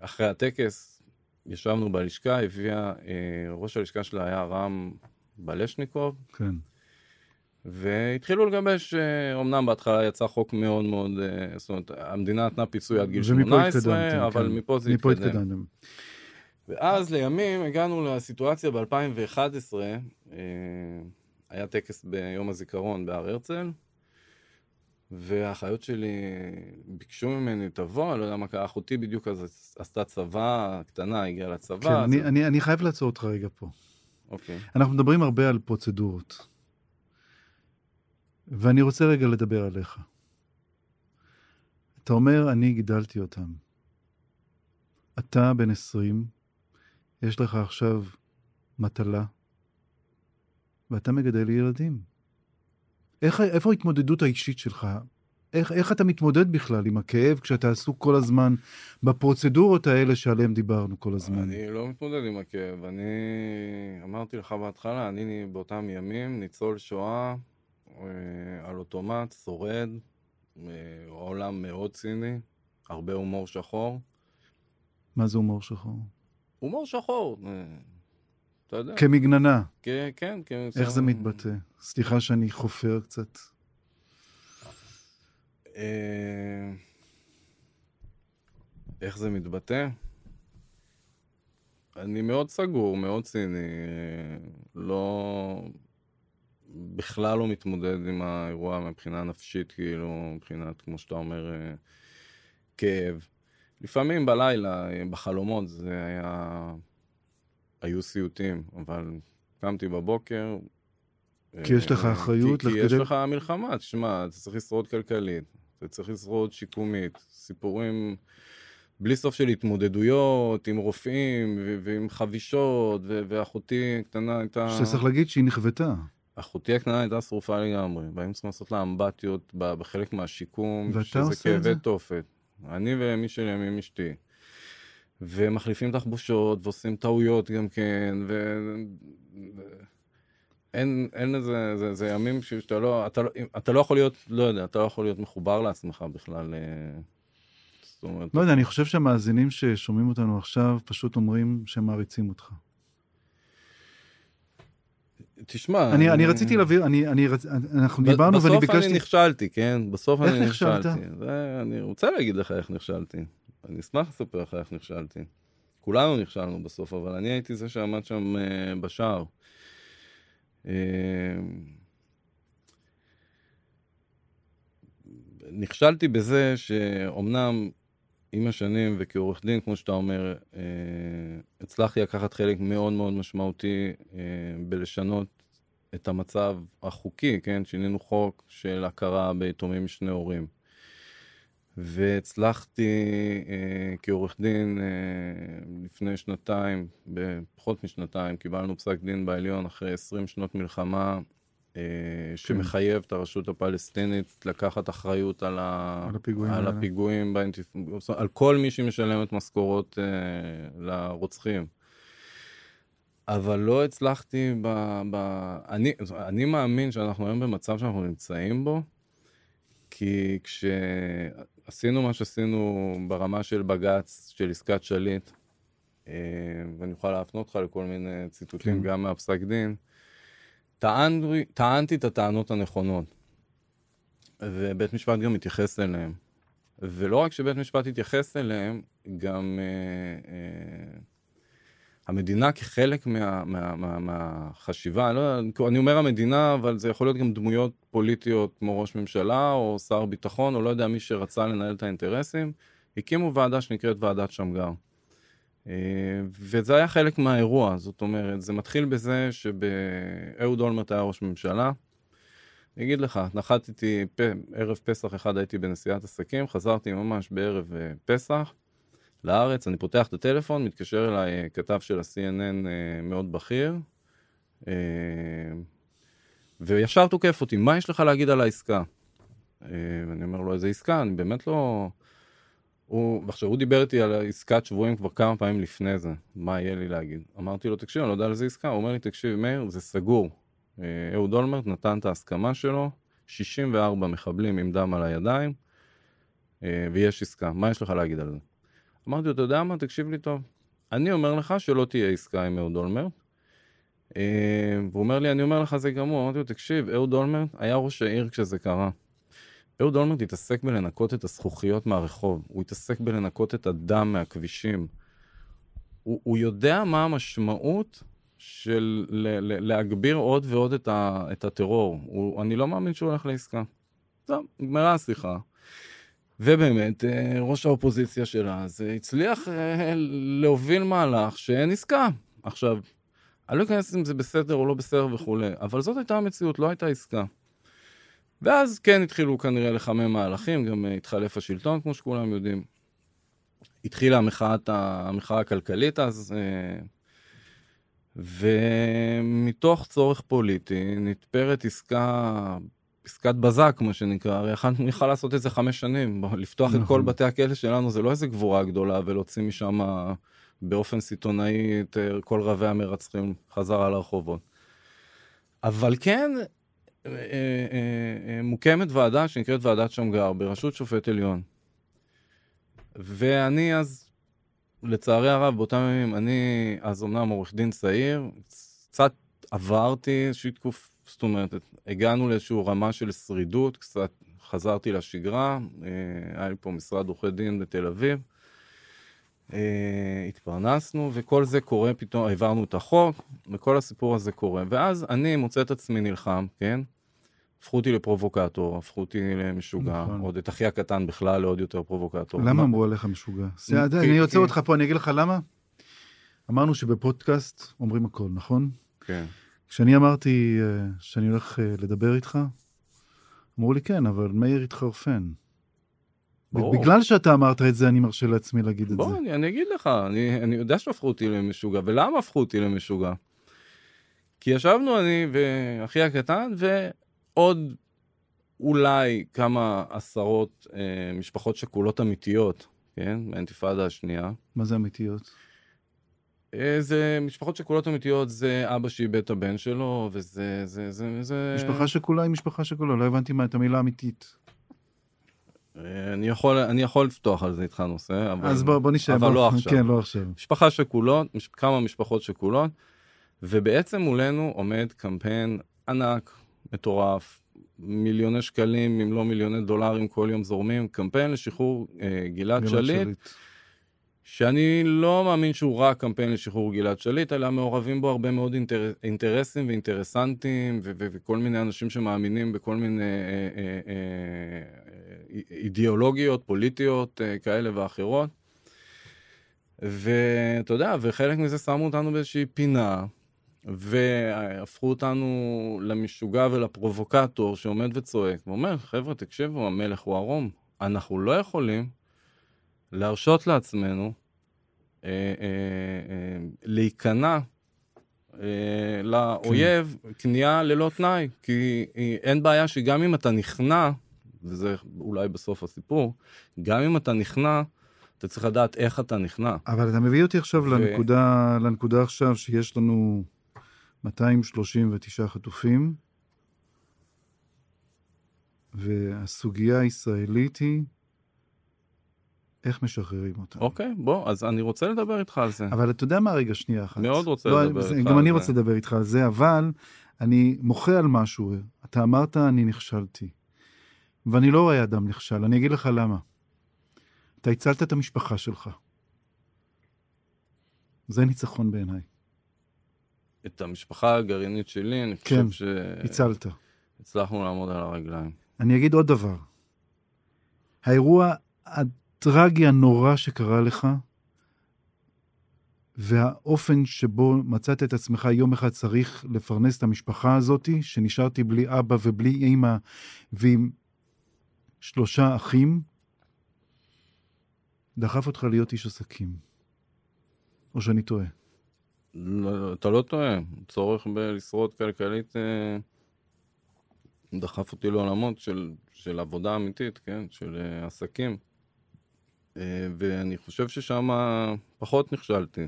[SPEAKER 3] אחרי הטקס, ישבנו בלשכה, הביאה, אה, ראש הלשכה שלה היה רם בלשניקוב,
[SPEAKER 2] כן.
[SPEAKER 3] והתחילו לגבש, אה, אמנם בהתחלה יצא חוק מאוד מאוד, אה, זאת אומרת, המדינה נתנה פיצוי עד גיל
[SPEAKER 2] ומפה
[SPEAKER 3] 18,
[SPEAKER 2] התקדמתם,
[SPEAKER 3] אבל
[SPEAKER 2] כן.
[SPEAKER 3] מפה זה
[SPEAKER 2] מפה
[SPEAKER 3] התקדם.
[SPEAKER 2] התקדמתם.
[SPEAKER 3] ואז לימים הגענו לסיטואציה ב-2011, אה, היה טקס ביום הזיכרון בהר הרצל, והאחיות שלי ביקשו ממני, תבוא, לא יודע מה קרה, אחותי בדיוק אז עשתה צבא, קטנה, הגיעה לצבא.
[SPEAKER 2] כן,
[SPEAKER 3] אז-
[SPEAKER 2] אני- אני אני חייב לעצור אותך רגע פה.
[SPEAKER 3] אוקיי.
[SPEAKER 2] אנחנו מדברים הרבה על פרוצדורות. ואני רוצה רגע לדבר עליך. אתה אומר, אני גידלתי אותם. אתה בן 20, יש לך עכשיו מטלה, ואתה מגדל ילדים. איך, איפה ההתמודדות האישית שלך? איך, איך אתה מתמודד בכלל עם הכאב כשאתה עסוק כל הזמן בפרוצדורות האלה שעליהן דיברנו כל הזמן?
[SPEAKER 3] אני לא מתמודד עם הכאב, אני אמרתי לך בהתחלה, אני באותם ימים ניצול שואה אה, על אוטומט, שורד, אה, עולם מאוד ציני, הרבה הומור שחור.
[SPEAKER 2] מה זה הומור שחור?
[SPEAKER 3] הומור שחור, אה, אתה יודע.
[SPEAKER 2] כמגננה.
[SPEAKER 3] כן, כן. כן,
[SPEAKER 2] איך זה מתבטא? סליחה שאני חופר קצת.
[SPEAKER 3] אה, איך זה מתבטא? אני מאוד סגור, מאוד ציני, לא... בכלל לא מתמודד עם האירוע מבחינה נפשית, כאילו, מבחינת, כמו שאתה אומר, אה, כאב. לפעמים בלילה, בחלומות, זה היה... היו סיוטים, אבל קמתי בבוקר.
[SPEAKER 2] כי יש לך אחריות?
[SPEAKER 3] כי, כי יש לך מלחמה, תשמע, אתה צריך לשרוד כלכלית, אתה צריך לשרוד שיקומית, סיפורים... בלי סוף של התמודדויות עם רופאים ועם חבישות, ואחותי הקטנה הייתה...
[SPEAKER 2] שאתה צריך להגיד שהיא נכוותה.
[SPEAKER 3] אחותי הקטנה הייתה שרופה לגמרי, והיינו צריכים לעשות לה אמבטיות בחלק מהשיקום,
[SPEAKER 2] ואתה עושה את זה?
[SPEAKER 3] כאבי תופת. אני ומי שלימים אשתי. ומחליפים תחבושות, ועושים טעויות גם כן, ו... אין, אין איזה, זה, זה ימים שאתה לא, אתה, לא, אתה לא יכול להיות, לא יודע, אתה לא יכול להיות מחובר לעצמך בכלל. אה, זאת אומרת...
[SPEAKER 2] לא יודע, אני חושב שהמאזינים ששומעים אותנו עכשיו פשוט אומרים שהם מעריצים אותך.
[SPEAKER 3] תשמע...
[SPEAKER 2] אני, אני רציתי להבהיר, אני, אני. אנחנו דיברנו ואני ביקשתי...
[SPEAKER 3] בסוף אני נכשלתי, כן? בסוף
[SPEAKER 2] איך
[SPEAKER 3] אני
[SPEAKER 2] נכשלת?
[SPEAKER 3] נכשלתי. זה, אני רוצה להגיד לך איך נכשלתי. אני אשמח לספר לך איך נכשלתי. כולנו נכשלנו בסוף, אבל אני הייתי זה שעמד שם uh, בשער. Uh, נכשלתי בזה שאומנם עם השנים וכעורך דין, כמו שאתה אומר, אה, הצלחתי לקחת חלק מאוד מאוד משמעותי אה, בלשנות את המצב החוקי, כן? שינינו חוק של הכרה ביתומים משני הורים. והצלחתי אה, כעורך דין אה, לפני שנתיים, בפחות משנתיים, קיבלנו פסק דין בעליון אחרי 20 שנות מלחמה, אה, שמחייב את הרשות הפלסטינית לקחת אחריות על, ה...
[SPEAKER 2] על הפיגועים
[SPEAKER 3] על. הפיגועים באינתיפ... על כל מי שמשלמת משכורות אה, לרוצחים. אבל לא הצלחתי ב... ב... אני, אני מאמין שאנחנו היום במצב שאנחנו נמצאים בו, כי כשעשינו מה שעשינו ברמה של בג"ץ, של עסקת שליט, אה, ואני אוכל להפנות אותך לכל מיני ציטוטים
[SPEAKER 2] כן.
[SPEAKER 3] גם מהפסק דין, טענתי, טענתי את הטענות הנכונות, ובית משפט גם התייחס אליהן. ולא רק שבית משפט התייחס אליהם, גם אה, אה, המדינה כחלק מה, מה, מה, מהחשיבה, לא, אני אומר המדינה, אבל זה יכול להיות גם דמויות פוליטיות כמו ראש ממשלה או שר ביטחון, או לא יודע מי שרצה לנהל את האינטרסים, הקימו ועדה שנקראת ועדת שמגר. אה, וזה היה חלק מהאירוע, זאת אומרת, זה מתחיל בזה שאהוד אולמרט היה ראש ממשלה. אני אגיד לך, נחתתי פ... ערב פסח אחד הייתי בנסיעת עסקים, חזרתי ממש בערב אה, פסח לארץ, אני פותח את הטלפון, מתקשר אליי אה, כתב של ה-CNN אה, מאוד בכיר, אה, וישר תוקף אותי, מה יש לך להגיד על העסקה? ואני אומר לו, איזה עסקה? אני באמת לא... הוא, עכשיו, הוא דיבר איתי על עסקת שבויים כבר כמה פעמים לפני זה, מה יהיה לי להגיד. אמרתי לו, תקשיב, אני לא יודע על איזה עסקה. הוא אומר לי, תקשיב, מאיר, זה סגור. אה, אהוד אולמרט נתן את ההסכמה שלו, 64 מחבלים עם דם על הידיים, ויש עסקה. מה יש לך להגיד על זה? אמרתי לו, אתה יודע מה? תקשיב לי טוב. אני אומר לך שלא תהיה עסקה עם אהוד אולמרט. אה, והוא אומר לי, אני אומר לך זה גמור. אמרתי לו, תקשיב, אהוד אולמרט היה ראש העיר כשזה קרה. אהוד אולמרט התעסק בלנקות את הזכוכיות מהרחוב, הוא התעסק בלנקות את הדם מהכבישים. הוא, הוא יודע מה המשמעות של ל, ל, להגביר עוד ועוד את, ה, את הטרור. הוא, אני לא מאמין שהוא הולך לעסקה. טוב, נגמרה השיחה. ובאמת, אה, ראש האופוזיציה שלה, זה הצליח אה, להוביל מהלך שאין עסקה. עכשיו, אני לא אכנס אם זה בסדר או לא בסדר וכולי, אבל זאת הייתה המציאות, לא הייתה עסקה. ואז כן התחילו כנראה לחמם מהלכים, גם אה, התחלף השלטון, כמו שכולם יודעים. התחילה המחאת, המחאה הכלכלית אז, ומתוך צורך פוליטי נתפרת עסקה, עסקת בזק, מה שנקרא, הרי יכלנו יכל לעשות את זה חמש שנים, לפתוח את כל
[SPEAKER 2] נכון.
[SPEAKER 3] בתי הכלא שלנו זה לא איזה גבורה גדולה, ולהוציא משם באופן סיטונאי את אה, כל רבי המרצחים חזרה לרחובות. אבל כן, אה, אה, אה, מוקמת ועדה שנקראת ועדת שמגר בראשות שופט עליון. ואני אז, לצערי הרב, באותם ימים, אני אז אומנם עורך דין צעיר, קצת עברתי איזושהי תקופה, זאת אומרת, הגענו לאיזושהי רמה של שרידות, קצת חזרתי לשגרה, אה, היה לי פה משרד עורכי דין בתל אביב. אה, התפרנסנו, וכל זה קורה, פתאום העברנו את החוק, וכל הסיפור הזה קורה. ואז אני מוצא את עצמי נלחם, כן? הפכו אותי לפרובוקטור, הפכו אותי למשוגע,
[SPEAKER 2] נכון.
[SPEAKER 3] עוד את אחי הקטן בכלל לעוד יותר פרובוקטור.
[SPEAKER 2] למה
[SPEAKER 3] מה-
[SPEAKER 2] אמרו עליך משוגע?
[SPEAKER 3] כי-
[SPEAKER 2] אני עוצר
[SPEAKER 3] כי-
[SPEAKER 2] אותך פה, אני אגיד לך למה. אמרנו שבפודקאסט אומרים הכל, נכון?
[SPEAKER 3] כן.
[SPEAKER 2] כשאני אמרתי אה, שאני הולך אה, לדבר איתך, אמרו לי כן, אבל מאיר התחרפן.
[SPEAKER 3] ברור.
[SPEAKER 2] בגלל שאתה אמרת את זה, אני מרשה לעצמי להגיד את זה.
[SPEAKER 3] בוא, אני, אני אגיד לך, אני, אני יודע שהפכו אותי למשוגע, ולמה הפכו אותי למשוגע? כי ישבנו אני ואחי הקטן, ועוד אולי כמה עשרות אה, משפחות שכולות אמיתיות, כן? מהאינתיפאדה השנייה.
[SPEAKER 2] מה זה אמיתיות?
[SPEAKER 3] אה, זה משפחות שכולות אמיתיות, זה אבא שאיבד את הבן שלו, וזה... זה, זה, זה...
[SPEAKER 2] משפחה שכולה היא משפחה שכולה, לא הבנתי מה את המילה אמיתית.
[SPEAKER 3] אה, אני יכול, אני יכול לפתוח על זה איתך נושא, אבל...
[SPEAKER 2] אז בוא בוא נשאר.
[SPEAKER 3] אבל
[SPEAKER 2] בוא-
[SPEAKER 3] לא עכשיו.
[SPEAKER 2] כן, לא עכשיו.
[SPEAKER 3] משפחה שכולות, מש... כמה משפחות שכולות, ובעצם מולנו עומד קמפיין ענק, מטורף, מיליוני שקלים, אם לא מיליוני דולרים כל יום זורמים, קמפיין לשחרור אה, גלעד
[SPEAKER 2] גלעד
[SPEAKER 3] שליט, שאני לא מאמין שהוא רק קמפיין לשחרור גלעד שליט, אלא מעורבים בו הרבה מאוד אינטר... אינטרסים ואינטרסנטים, ו... ו... וכל מיני אנשים שמאמינים בכל מיני אה, אה, אה, אה, אידיאולוגיות פוליטיות אה, כאלה ואחרות. ואתה יודע, וחלק מזה שמו אותנו באיזושהי פינה, והפכו אותנו למשוגע ולפרובוקטור שעומד וצועק, ואומר, חבר'ה, תקשיבו, המלך הוא ערום. אנחנו לא יכולים להרשות לעצמנו אה, אה, אה, להיכנע אה, לאויב כניעה ללא תנאי, כי אין בעיה שגם אם אתה נכנע, וזה אולי בסוף הסיפור, גם אם אתה נכנע, אתה צריך לדעת איך אתה נכנע.
[SPEAKER 2] אבל אתה מביא אותי עכשיו
[SPEAKER 3] ו-
[SPEAKER 2] לנקודה, לנקודה עכשיו שיש לנו 239 חטופים, והסוגיה הישראלית היא איך משחררים אותם.
[SPEAKER 3] אוקיי, בוא, אז אני רוצה לדבר איתך על זה.
[SPEAKER 2] אבל אתה יודע מה רגע, שנייה אחת.
[SPEAKER 3] מאוד רוצה
[SPEAKER 2] לא,
[SPEAKER 3] לדבר
[SPEAKER 2] זה-
[SPEAKER 3] איתך
[SPEAKER 2] גם
[SPEAKER 3] על
[SPEAKER 2] אני
[SPEAKER 3] זה.
[SPEAKER 2] רוצה לדבר איתך על זה, אבל אני מוחה על משהו. אתה אמרת, אני נכשלתי. ואני לא רואה אדם נכשל, אני אגיד לך למה. אתה הצלת את המשפחה שלך. זה ניצחון בעיניי.
[SPEAKER 3] את המשפחה הגרעינית שלי, אני
[SPEAKER 2] כן,
[SPEAKER 3] חושב
[SPEAKER 2] הצלת.
[SPEAKER 3] שהצלחנו לעמוד על הרגליים.
[SPEAKER 2] אני אגיד עוד דבר. האירוע הטרגי הנורא שקרה לך, והאופן שבו מצאת את עצמך יום אחד צריך לפרנס את המשפחה הזאת, שנשארתי בלי אבא ובלי אימא ועם שלושה אחים, דחף אותך להיות איש עסקים. או שאני טועה.
[SPEAKER 3] אתה לא טועה, צורך בלשרוד כלכלית אה, דחף אותי לעולמות של, של עבודה אמיתית, כן? של אה, עסקים. אה, ואני חושב ששם פחות נכשלתי.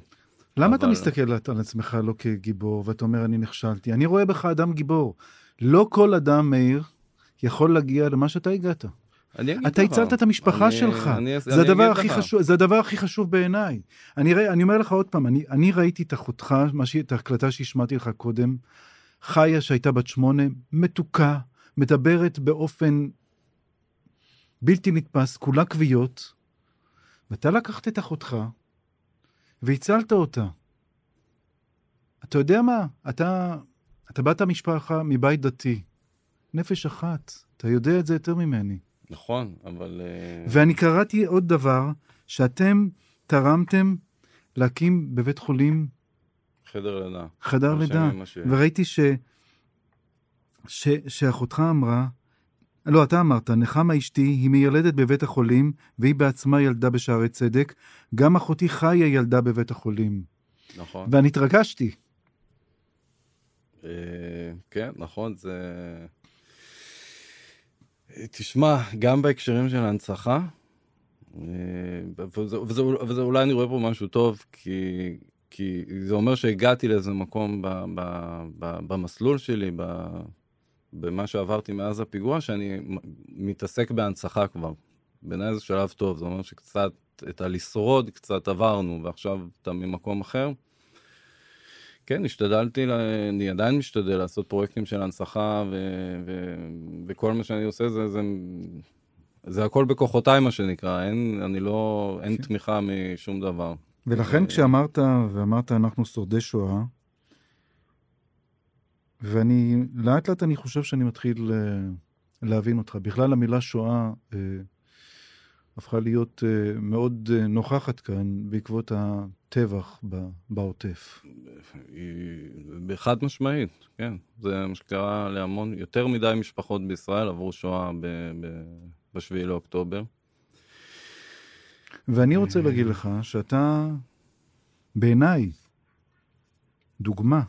[SPEAKER 2] למה אתה
[SPEAKER 3] אבל-
[SPEAKER 2] מסתכל על עצמך לא כגיבור, ואתה אומר, אני נכשלתי? אני רואה בך אדם גיבור. לא כל אדם, מאיר, יכול להגיע למה שאתה הגעת. אתה הצלת את המשפחה
[SPEAKER 3] אני-
[SPEAKER 2] שלך.
[SPEAKER 3] אני-
[SPEAKER 2] זה
[SPEAKER 3] אני
[SPEAKER 2] הדבר הכי
[SPEAKER 3] לך.
[SPEAKER 2] חשוב, זה הדבר הכי חשוב בעיניי. אני, אני אומר לך עוד פעם, אני, אני ראיתי את אחותך, שהיא- את ההקלטה שהשמעתי לך קודם, חיה שהייתה בת שמונה, מתוקה, מדברת באופן בלתי נתפס, כולה כוויות, ואתה לקחת את אחותך והצלת אותה. אתה יודע מה? אתה, אתה באת משפחה מבית דתי, נפש אחת, אתה יודע את זה יותר ממני.
[SPEAKER 3] נכון, אבל... אה,
[SPEAKER 2] ואני קראתי עוד דבר, שאתם תרמתם להקים בבית חולים
[SPEAKER 3] חדר לידה.
[SPEAKER 2] חדר לידה,
[SPEAKER 3] שלי.
[SPEAKER 2] וראיתי ש... ש... שאחותך אמרה, לא, אתה אמרת, נחמה אשתי היא מיילדת בבית החולים, והיא בעצמה ילדה בשערי צדק, גם אחותי חיה ילדה בבית החולים.
[SPEAKER 3] נכון.
[SPEAKER 2] ואני התרגשתי.
[SPEAKER 3] אה, כן, נכון, זה... תשמע, גם בהקשרים של ההנצחה, אה, וזה, וזה, וזה אולי אני רואה פה משהו טוב, כי, כי זה אומר שהגעתי לאיזה מקום ב, ב, ב, במסלול שלי, ב, במה שעברתי מאז הפיגוע, שאני מתעסק בהנצחה כבר. בעיניי זה שלב טוב, זה אומר שקצת את הלשרוד קצת עברנו, ועכשיו אתה ממקום אחר. כן, השתדלתי, אני עדיין משתדל לעשות פרויקטים של הנצחה, ו, ו, וכל מה שאני עושה זה, זה, זה הכל בכוחותיי, מה שנקרא, אין, אני לא, אין כן. תמיכה משום דבר.
[SPEAKER 2] ולכן כשאמרת, ואמרת אנחנו שורדי שואה, ואני, לאט לאט אני חושב שאני מתחיל uh, להבין אותך. בכלל המילה שואה uh, הפכה להיות uh, מאוד uh, נוכחת כאן בעקבות הטבח בעוטף.
[SPEAKER 3] בחד משמעית, כן. זה מה שקרה להמון, יותר מדי משפחות בישראל עברו שואה ב-7 לאוקטובר.
[SPEAKER 2] ואני רוצה להגיד לך שאתה, בעיניי, דוגמה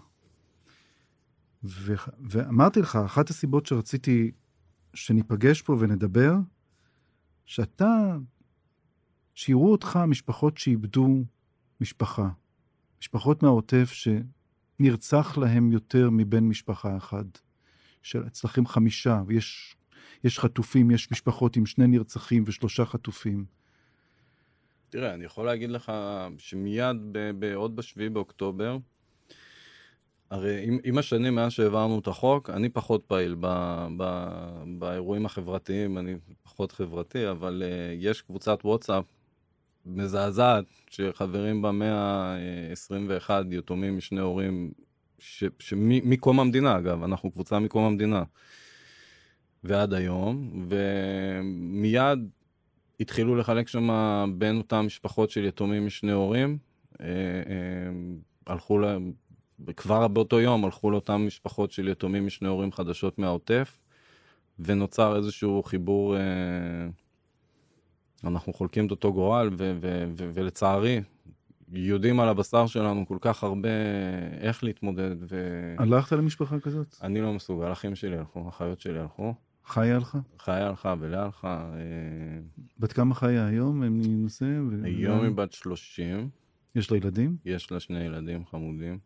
[SPEAKER 2] ו- ואמרתי לך, אחת הסיבות שרציתי שניפגש פה ונדבר, שאתה, שיראו אותך משפחות שאיבדו משפחה. משפחות מהעוטף שנרצח להם יותר מבן משפחה אחד. שאצלכם חמישה, ויש יש חטופים, יש משפחות עם שני נרצחים ושלושה חטופים.
[SPEAKER 3] תראה, אני יכול להגיד לך שמיד, עוד בשביעי באוקטובר, הרי עם, עם השנים, מאז שהעברנו את החוק, אני פחות פעיל ב, ב, באירועים החברתיים, אני פחות חברתי, אבל uh, יש קבוצת וואטסאפ מזעזעת, שחברים בה 121 יתומים משני הורים, מקום המדינה, אגב, אנחנו קבוצה מקום המדינה, ועד היום, ומיד התחילו לחלק שם בין אותן משפחות של יתומים משני הורים. Uh, uh, הלכו להם, וכבר באותו יום הלכו לאותן משפחות של יתומים משני הורים חדשות מהעוטף, ונוצר איזשהו חיבור, אה, אנחנו חולקים את אותו גורל, ו- ו- ו- ולצערי, יודעים על הבשר שלנו כל כך הרבה איך להתמודד. ו...
[SPEAKER 2] הלכת למשפחה כזאת?
[SPEAKER 3] אני לא מסוגל, אחים שלי הלכו, אחיות שלי הלכו.
[SPEAKER 2] חיה הלכה?
[SPEAKER 3] חיה הלכה ולאה הלכה. אה...
[SPEAKER 2] בת כמה חיה היום? הם נושא? ו...
[SPEAKER 3] היום היא בת 30.
[SPEAKER 2] יש לה ילדים?
[SPEAKER 3] יש לה שני ילדים חמודים.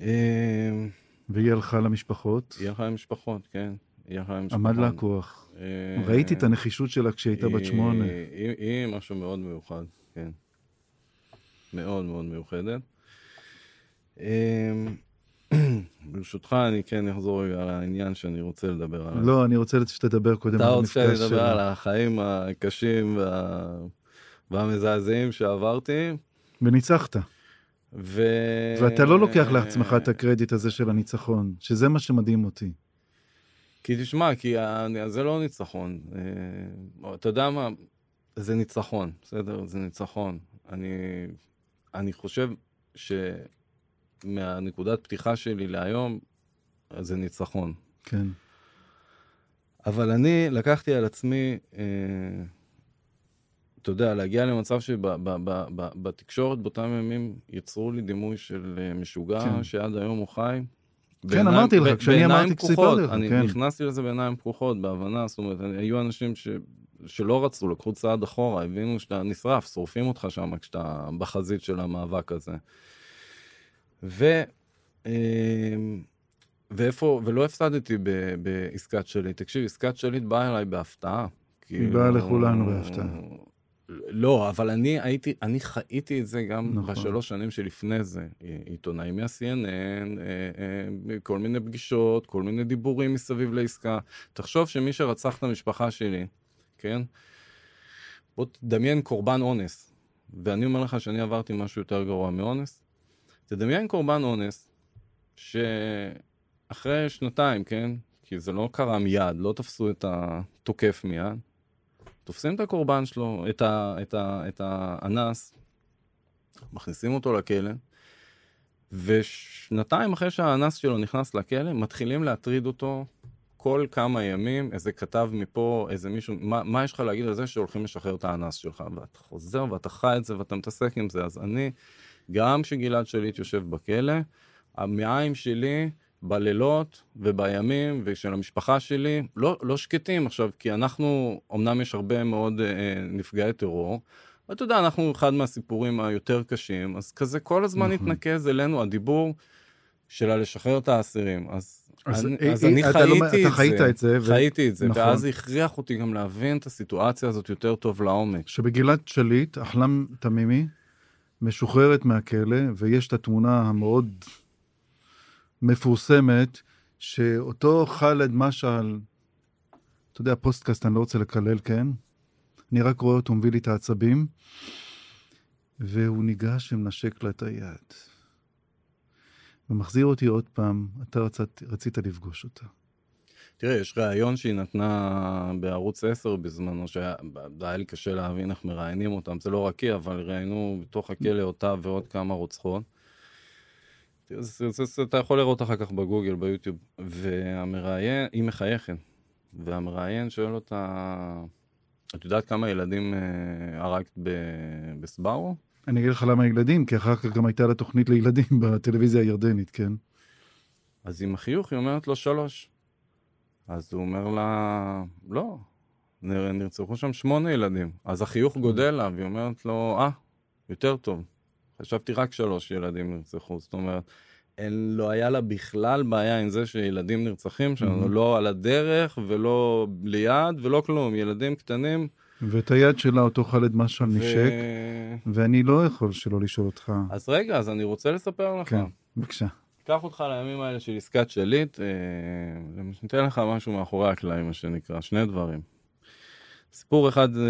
[SPEAKER 2] אמ, והיא הלכה למשפחות?
[SPEAKER 3] היא הלכה למשפחות, כן. היא הלכה למשפחות.
[SPEAKER 2] עמד לה הכוח. אה, ראיתי את הנחישות שלה כשהייתה בת שמונה.
[SPEAKER 3] היא משהו מאוד מיוחד, כן. מאוד מאוד מיוחדת. אמ, ברשותך, אני כן אחזור רגע על העניין שאני רוצה לדבר עליו.
[SPEAKER 2] לא, אני רוצה שתדבר קודם
[SPEAKER 3] על המפגש שלו. אתה רוצה לדבר על החיים הקשים והמזעזעים שעברתי.
[SPEAKER 2] וניצחת. ו... ואתה לא לוקח לעצמך את הקרדיט הזה של הניצחון, שזה מה שמדהים אותי.
[SPEAKER 3] כי תשמע, כי זה לא ניצחון. אה, אתה יודע מה? זה ניצחון, בסדר? זה ניצחון. אני, אני חושב שמהנקודת פתיחה שלי להיום, זה ניצחון.
[SPEAKER 2] כן.
[SPEAKER 3] אבל אני לקחתי על עצמי אה, אתה יודע, להגיע למצב שבתקשורת באותם ימים יצרו לי דימוי של אה, משוגע, כן. שעד היום הוא חי.
[SPEAKER 2] כן, אמרתי לך, כשאני אמרתי,
[SPEAKER 3] סיפרתי לך, אני כן. נכנסתי לזה בעיניים פקוחות, בהבנה, זאת אומרת, היו אנשים ש... שלא רצו, לקחו צעד אחורה, הבינו שאתה נשרף, שורפים אותך שם כשאתה בחזית של המאבק הזה. ו... אמ, ואיפה, ולא הפסדתי בעסקת שליט. תקשיב, עסקת שליט באה אליי בהפתעה.
[SPEAKER 2] היא באה לכולנו בהפתעה.
[SPEAKER 3] לא, אבל אני הייתי, אני חייתי את זה גם נכון. בשלוש שנים שלפני זה. עיתונאים מה-CNN, אה, אה, כל מיני פגישות, כל מיני דיבורים מסביב לעסקה. תחשוב שמי שרצח את המשפחה שלי, כן? בוא תדמיין קורבן אונס. ואני אומר לך שאני עברתי משהו יותר גרוע מאונס. תדמיין קורבן אונס, שאחרי שנתיים, כן? כי זה לא קרה מיד, לא תפסו את התוקף מיד. תופסים את הקורבן שלו, את, ה, את, ה, את האנס, מכניסים אותו לכלא, ושנתיים אחרי שהאנס שלו נכנס לכלא, מתחילים להטריד אותו כל כמה ימים, איזה כתב מפה, איזה מישהו, מה, מה יש לך להגיד על זה שהולכים לשחרר את האנס שלך? ואתה חוזר ואתה חי את זה ואתה מתעסק עם זה. אז אני, גם כשגלעד שליט יושב בכלא, המעיים שלי בלילות ובימים ושל המשפחה שלי לא, לא שקטים עכשיו, כי אנחנו, אמנם יש הרבה מאוד אה, נפגעי טרור, ואתה יודע, אנחנו אחד מהסיפורים היותר קשים, אז כזה כל הזמן נכון. התנקז אלינו הדיבור של לשחרר את האסירים. אז
[SPEAKER 2] אז,
[SPEAKER 3] אני-
[SPEAKER 2] אה,
[SPEAKER 3] אז
[SPEAKER 2] אה,
[SPEAKER 3] אני
[SPEAKER 2] אתה לא-
[SPEAKER 3] חייתי
[SPEAKER 2] אתה
[SPEAKER 3] את
[SPEAKER 2] חיית
[SPEAKER 3] זה.
[SPEAKER 2] את זה, ו-
[SPEAKER 3] חייתי את זה,
[SPEAKER 2] נכון.
[SPEAKER 3] ואז הכריח אותי גם להבין את הסיטואציה הזאת יותר טוב לעומק.
[SPEAKER 2] שבגלעד שליט, אחלם תמימי, משוחררת מהכלא, ויש את התמונה המאוד מפורסמת, שאותו ח'אלד משעל, אתה יודע, פודקאסט, אני לא רוצה לקלל, כן? אני רק רואה אותו מביא לי את העצבים, והוא ניגש ומנשק לה את היד. ומחזיר אותי עוד פעם, אתה רצית, רצית לפגוש אותה.
[SPEAKER 3] תראה, יש ראיון שהיא נתנה בערוץ 10 בזמנו, שהיה היה לי קשה להבין איך מראיינים אותם, זה לא רק היא, אבל ראיינו בתוך הכלא אותה ועוד כמה רוצחות. זה- זה- זה- אתה יכול לראות אחר כך בגוגל, ביוטיוב, והמראיין, היא מחייכת, והמראיין שואל אותה, את יודעת כמה ילדים אה, הרגת בסבארו?
[SPEAKER 2] אני אגיד לך למה ילדים, כי אחר כך גם הייתה לה תוכנית לילדים בטלוויזיה הירדנית, כן?
[SPEAKER 3] אז עם החיוך היא אומרת לו שלוש. אז הוא אומר לה, לא, נר- נרצחו שם שמונה ילדים. אז החיוך גודל לה, והיא אומרת לו, אה, יותר טוב. חשבתי רק שלוש ילדים נרצחו. זאת אומרת, אין, לא היה לה בכלל בעיה עם זה שילדים נרצחים שם,
[SPEAKER 2] Mhm.
[SPEAKER 3] לא על הדרך ולא ליד ולא כלום. ילדים קטנים.
[SPEAKER 2] ואת היד שלה אותו ח'אלד משעל
[SPEAKER 3] ו-
[SPEAKER 2] נשק, ואני לא יכול שלא לשאול אותך.
[SPEAKER 3] אז רגע, אז אני רוצה לספר לך.
[SPEAKER 2] כן, בבקשה.
[SPEAKER 3] קח אותך לימים האלה של עסקת שליט, אה, ניתן לך משהו מאחורי הקלעים, מה שנקרא, שני דברים. סיפור אחד, אה,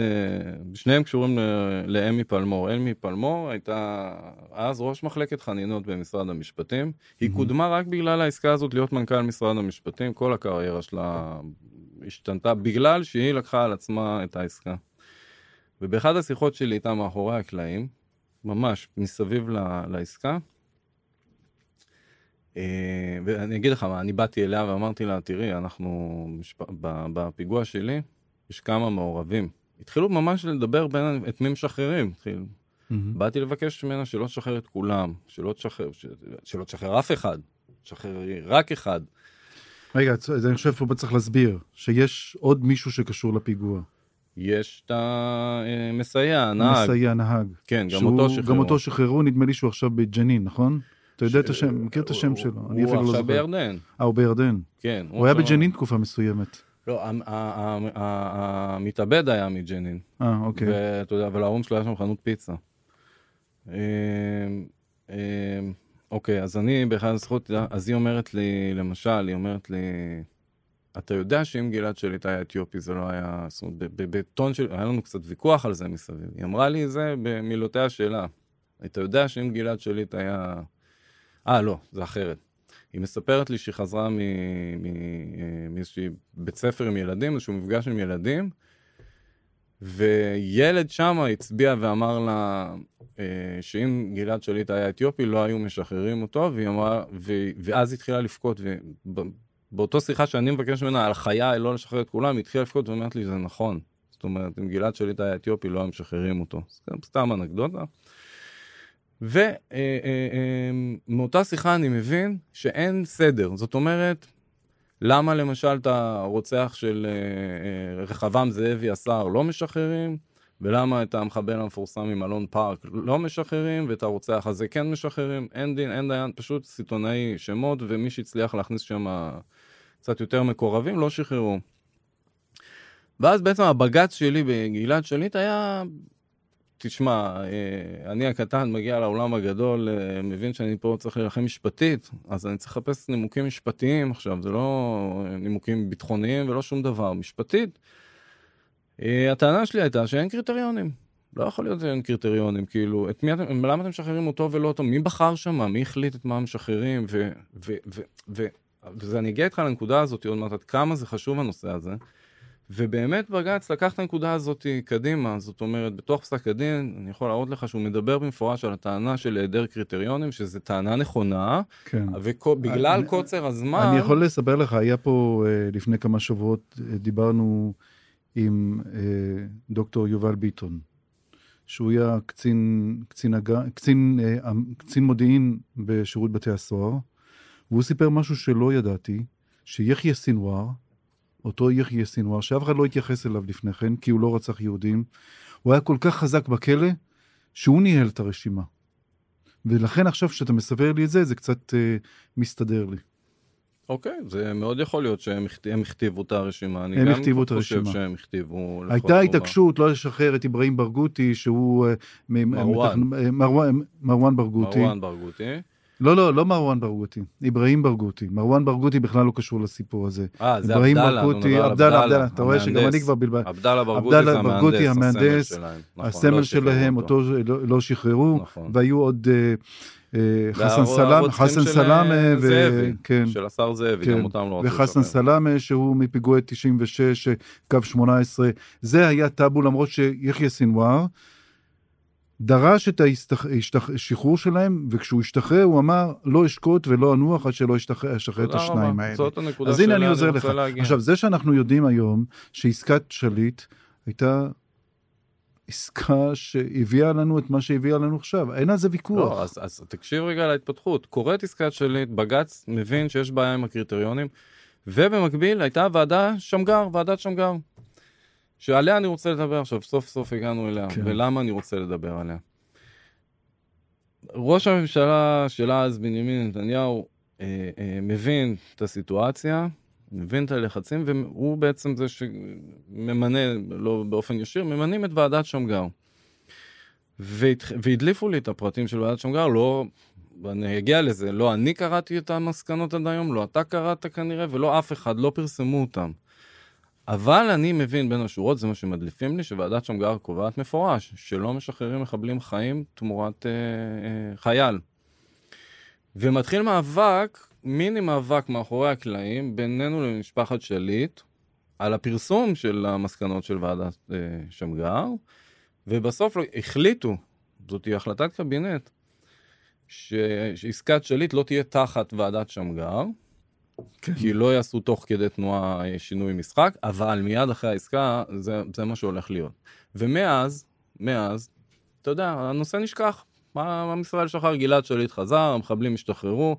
[SPEAKER 3] שניהם קשורים לאמי פלמור. אמי פלמור הייתה אז ראש מחלקת חנינות במשרד המשפטים. היא
[SPEAKER 2] Mhm.
[SPEAKER 3] קודמה רק בגלל העסקה הזאת להיות מנכ"ל משרד המשפטים, כל הקריירה שלה השתנתה בגלל שהיא לקחה על עצמה את העסקה. ובאחד השיחות שלי איתה מאחורי הקלעים, ממש מסביב ל- לעסקה, אה, ואני אגיד לך מה, אני באתי אליה ואמרתי לה, תראי, אנחנו, משפ... ב- בפיגוע שלי, יש כמה מעורבים. התחילו ממש לדבר בין את מי משחררים. התחיל...
[SPEAKER 2] מהמם.
[SPEAKER 3] באתי לבקש ממנה שלא תשחרר את כולם, שלא תשחרר, ש... שלא תשחרר אף אחד, תשחרר רק אחד.
[SPEAKER 2] רגע, אז אני חושב פה צריך להסביר, שיש עוד מישהו שקשור לפיגוע.
[SPEAKER 3] יש את המסייע, הנהג,
[SPEAKER 2] מסייע נהג.
[SPEAKER 3] כן, גם
[SPEAKER 2] שהוא-
[SPEAKER 3] אותו שחררו.
[SPEAKER 2] גם אותו שחררו, נדמה לי שהוא עכשיו בג'נין, נכון? אתה יודע את השם, מכיר את השם שלו, אני אפילו
[SPEAKER 3] הוא
[SPEAKER 2] לא
[SPEAKER 3] עכשיו
[SPEAKER 2] זוכר.
[SPEAKER 3] בירדן,
[SPEAKER 2] אה, הוא בירדן.
[SPEAKER 3] כן.
[SPEAKER 2] הוא היה
[SPEAKER 3] עכשיו-
[SPEAKER 2] בג'נין תקופה מסוימת.
[SPEAKER 3] לא, המתאבד היה מג'נין.
[SPEAKER 2] אה, אוקיי.
[SPEAKER 3] ואתה יודע, אבל ההורים שלו היה שם חנות פיצה. אמ, אמ, אוקיי, אז אני באחד הזכות, אז היא אומרת לי, למשל, היא אומרת לי, אתה יודע שאם גלעד שליט היה אתיופי זה לא היה, זאת אומרת, בטון של, היה לנו קצת ויכוח על זה מסביב. היא אמרה לי זה במילותיה שלה. אתה יודע שאם גלעד שליט היה... אה, לא, זה אחרת. היא מספרת לי שהיא חזרה מ- מאיזשהי בית ספר עם ילדים, איזשהו מפגש עם ילדים, וילד שם הצביע ואמר לה אה, שאם גלעד שליט היה אתיופי לא היו משחררים אותו, והיא אמרה, ו, ואז התחילה לבכות, ובאותו שיחה שאני מבקש ממנה על חיי לא לשחרר את כולם, היא התחילה לבכות ואומרת לי זה נכון. זאת אומרת, אם גלעד שליט היה אתיופי לא היו משחררים אותו. סתם אנקדוטה. ומאותה שיחה אני מבין שאין סדר. זאת אומרת, למה למשל את הרוצח של אה, אה, רחבעם זאבי השר לא משחררים, ולמה את המחבל המפורסם ממלון פארק לא משחררים, ואת הרוצח הזה כן משחררים, אין דין, אין דיין, פשוט סיטונאי שמות, ומי שהצליח להכניס שם קצת יותר מקורבים לא שחררו. ואז בעצם הבג"ץ שלי בגלעד שליט היה, תשמע, אה, אני הקטן מגיע לעולם הגדול, אה, מבין שאני פה צריך להילחם משפטית, אז אני צריך לחפש נימוקים משפטיים עכשיו, זה לא נימוקים ביטחוניים ולא שום דבר, משפטית. אה, הטענה שלי הייתה שאין קריטריונים. לא יכול להיות שאין קריטריונים, כאילו, את מי אתם, למה אתם משחררים אותו ולא אותו? מי בחר שם? מי החליט את מה משחררים? ו... ו... ו... ו... וזה, אני אגיע איתך לנקודה הזאת עוד מעט, עד כמה זה חשוב הנושא הזה. ובאמת בג"ץ לקח את הנקודה הזאת קדימה, זאת אומרת, בתוך פסק הדין, אני יכול להראות לך שהוא מדבר במפורש על הטענה של היעדר קריטריונים, שזו טענה נכונה,
[SPEAKER 2] כן.
[SPEAKER 3] ובגלל
[SPEAKER 2] אני-
[SPEAKER 3] קוצר הזמן...
[SPEAKER 2] אני יכול לספר לך, היה פה אה, לפני כמה שבועות, אה, דיברנו עם אה, דוקטור יובל ביטון, שהוא היה קצין, קצין. קצין, קצין מודיעין בשירות בתי הסוהר, והוא סיפר משהו שלא ידעתי, שיחיא סינואר, אותו יחיא סינואר, שאף אחד לא התייחס אליו לפני כן, כי הוא לא רצח יהודים, הוא היה כל כך חזק בכלא, שהוא ניהל את הרשימה. ולכן עכשיו כשאתה מספר לי את זה, זה קצת אה, מסתדר לי.
[SPEAKER 3] אוקיי, זה מאוד יכול להיות שהם הכת- הם הכתיבו את הרשימה. אני גם
[SPEAKER 2] הכתיבו את
[SPEAKER 3] חושב
[SPEAKER 2] הרשימה.
[SPEAKER 3] שהם הכתיבו.
[SPEAKER 2] הייתה. התעקשות לא לשחרר את אברהים ברגותי, שהוא... אה, אה, מרואן- מרואן ברגותי.
[SPEAKER 3] מרואן ברגותי.
[SPEAKER 2] לא, לא, לא מרואן ברגותי, אברהים ברגותי. מרואן ברגותי בכלל לא קשור לסיפור הזה.
[SPEAKER 3] אה, זה
[SPEAKER 2] אברהים
[SPEAKER 3] עבדאללה,
[SPEAKER 2] ברגותי, עבדאללה, עבדאלה, אתה רואה שגם. אני כבר בלבל.
[SPEAKER 3] עבדאללה ברגותי
[SPEAKER 2] עבדאללה
[SPEAKER 3] זה המהנדס, הסמל שלהם. נכון, לא
[SPEAKER 2] אותו לא- לא שחררו,
[SPEAKER 3] נכון.
[SPEAKER 2] והיו עוד אה, אה, חסן סלאם, חסן
[SPEAKER 3] אה,
[SPEAKER 2] ו-
[SPEAKER 3] זאבי,
[SPEAKER 2] כן,
[SPEAKER 3] של השר זאבי,
[SPEAKER 2] כן.
[SPEAKER 3] גם אותם לא רצו
[SPEAKER 2] וחסן
[SPEAKER 3] לשחרר.
[SPEAKER 2] סלאמה, שהוא מפיגועי 96, אה, קו 18. זה היה טאבו, למרות שיחיא סינואר דרש את השחרור שלהם, וכשהוא השתחרר הוא אמר, לא אשקוט ולא אנוח עד שלא אשתחרר אשחרר את השניים
[SPEAKER 3] רבה.
[SPEAKER 2] האלה.
[SPEAKER 3] זאת הנקודה
[SPEAKER 2] אז הנה אני עוזר לך.
[SPEAKER 3] להגיע.
[SPEAKER 2] עכשיו, זה שאנחנו יודעים היום שעסקת שליט הייתה עסקה שהביאה לנו את מה שהביאה לנו עכשיו, אין על זה ויכוח.
[SPEAKER 3] לא, אז, אז תקשיב רגע להתפתחות. קורית עסקת שליט, בג"ץ מבין שיש בעיה עם הקריטריונים, ובמקביל הייתה ועדה שמגר, ועדת שמגר, שעליה אני רוצה לדבר עכשיו, סוף סוף הגענו אליה,
[SPEAKER 2] כן.
[SPEAKER 3] ולמה אני רוצה לדבר עליה. ראש הממשלה של אז, בנימין נתניהו, אה, אה, מבין את הסיטואציה, מבין את הלחצים, והוא בעצם זה שממנה, לא באופן ישיר, ממנים את ועדת שמגר. והדליפו לי את הפרטים של ועדת שמגר, לא, אני אגיע לזה, לא אני קראתי את המסקנות עד היום, לא אתה קראת כנראה, ולא אף אחד, לא פרסמו אותם. אבל אני מבין בין השורות, זה מה שמדליפים לי, שוועדת שמגר קובעת מפורש, שלא משחררים מחבלים חיים תמורת אה, אה, חייל. ומתחיל מאבק, מיני מאבק מאחורי הקלעים, בינינו למשפחת שליט, על הפרסום של המסקנות של ועדת אה, שמגר, ובסוף לא- החליטו, זאת תהיה החלטת קבינט, שעסקת שליט לא תהיה תחת ועדת שמגר,
[SPEAKER 2] כן.
[SPEAKER 3] כי לא יעשו תוך כדי תנועה אה, שינוי משחק, אבל מיד אחרי העסקה זה, זה מה שהולך להיות. ומאז, מאז, אתה יודע, הנושא נשכח. מה עם ישראל שחר, גלעד שליט חזר, המחבלים השתחררו.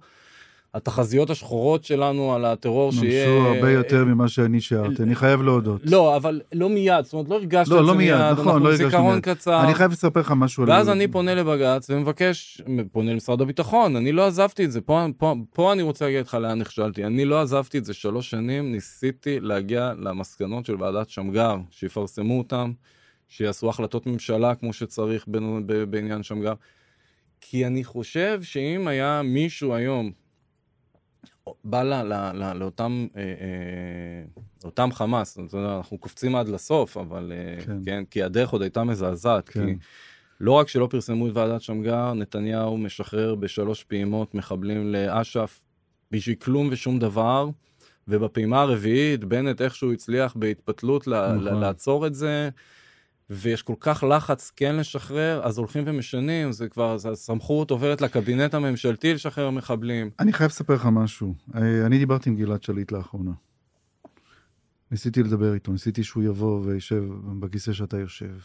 [SPEAKER 3] התחזיות השחורות שלנו על הטרור שיהיה...
[SPEAKER 2] נמשו הרבה יותר ממה שאני שיערתי, אני חייב להודות.
[SPEAKER 3] לא, אבל לא מיד, זאת אומרת, לא הרגשת
[SPEAKER 2] לא,
[SPEAKER 3] את
[SPEAKER 2] לא
[SPEAKER 3] זה
[SPEAKER 2] מיד,
[SPEAKER 3] מיד,
[SPEAKER 2] נכון,
[SPEAKER 3] אנחנו
[SPEAKER 2] לא הרגשתי
[SPEAKER 3] זיכרון
[SPEAKER 2] מיד.
[SPEAKER 3] קצר.
[SPEAKER 2] אני חייב לספר לך משהו.
[SPEAKER 3] ואז אני פונה לבג"ץ ומבקש, פונה למשרד הביטחון, אני לא עזבתי את זה, פה, פה, פה אני רוצה להגיד לך לאן נכשלתי, אני לא עזבתי את זה שלוש שנים, ניסיתי להגיע למסקנות של ועדת שמגר, שיפרסמו אותם, שיעשו החלטות ממשלה כמו שצריך בעניין שמגר. כי אני חושב שאם היה מישהו היום בא ל, ל, ל, לאותם, אה, אה, לאותם חמאס, אתה יודע, אנחנו קופצים עד לסוף, אבל אה,
[SPEAKER 2] כן.
[SPEAKER 3] כן. כי הדרך עוד הייתה מזעזעת,
[SPEAKER 2] כן.
[SPEAKER 3] כי לא רק שלא פרסמו את ועדת שמגר, נתניהו משחרר בשלוש פעימות מחבלים לאש"ף בשביל כלום ושום דבר, ובפעימה הרביעית בנט איכשהו הצליח בהתפתלות.
[SPEAKER 2] נכון.
[SPEAKER 3] לעצור את זה. ויש כל כך לחץ כן לשחרר, אז הולכים ומשנים, זה כבר, הסמכות עוברת לקבינט הממשלתי לשחרר מחבלים.
[SPEAKER 2] אני חייב לספר לך משהו. אה, אני דיברתי עם גלעד שליט לאחרונה. ניסיתי לדבר איתו, ניסיתי שהוא יבוא וישב בכיסא שאתה יושב.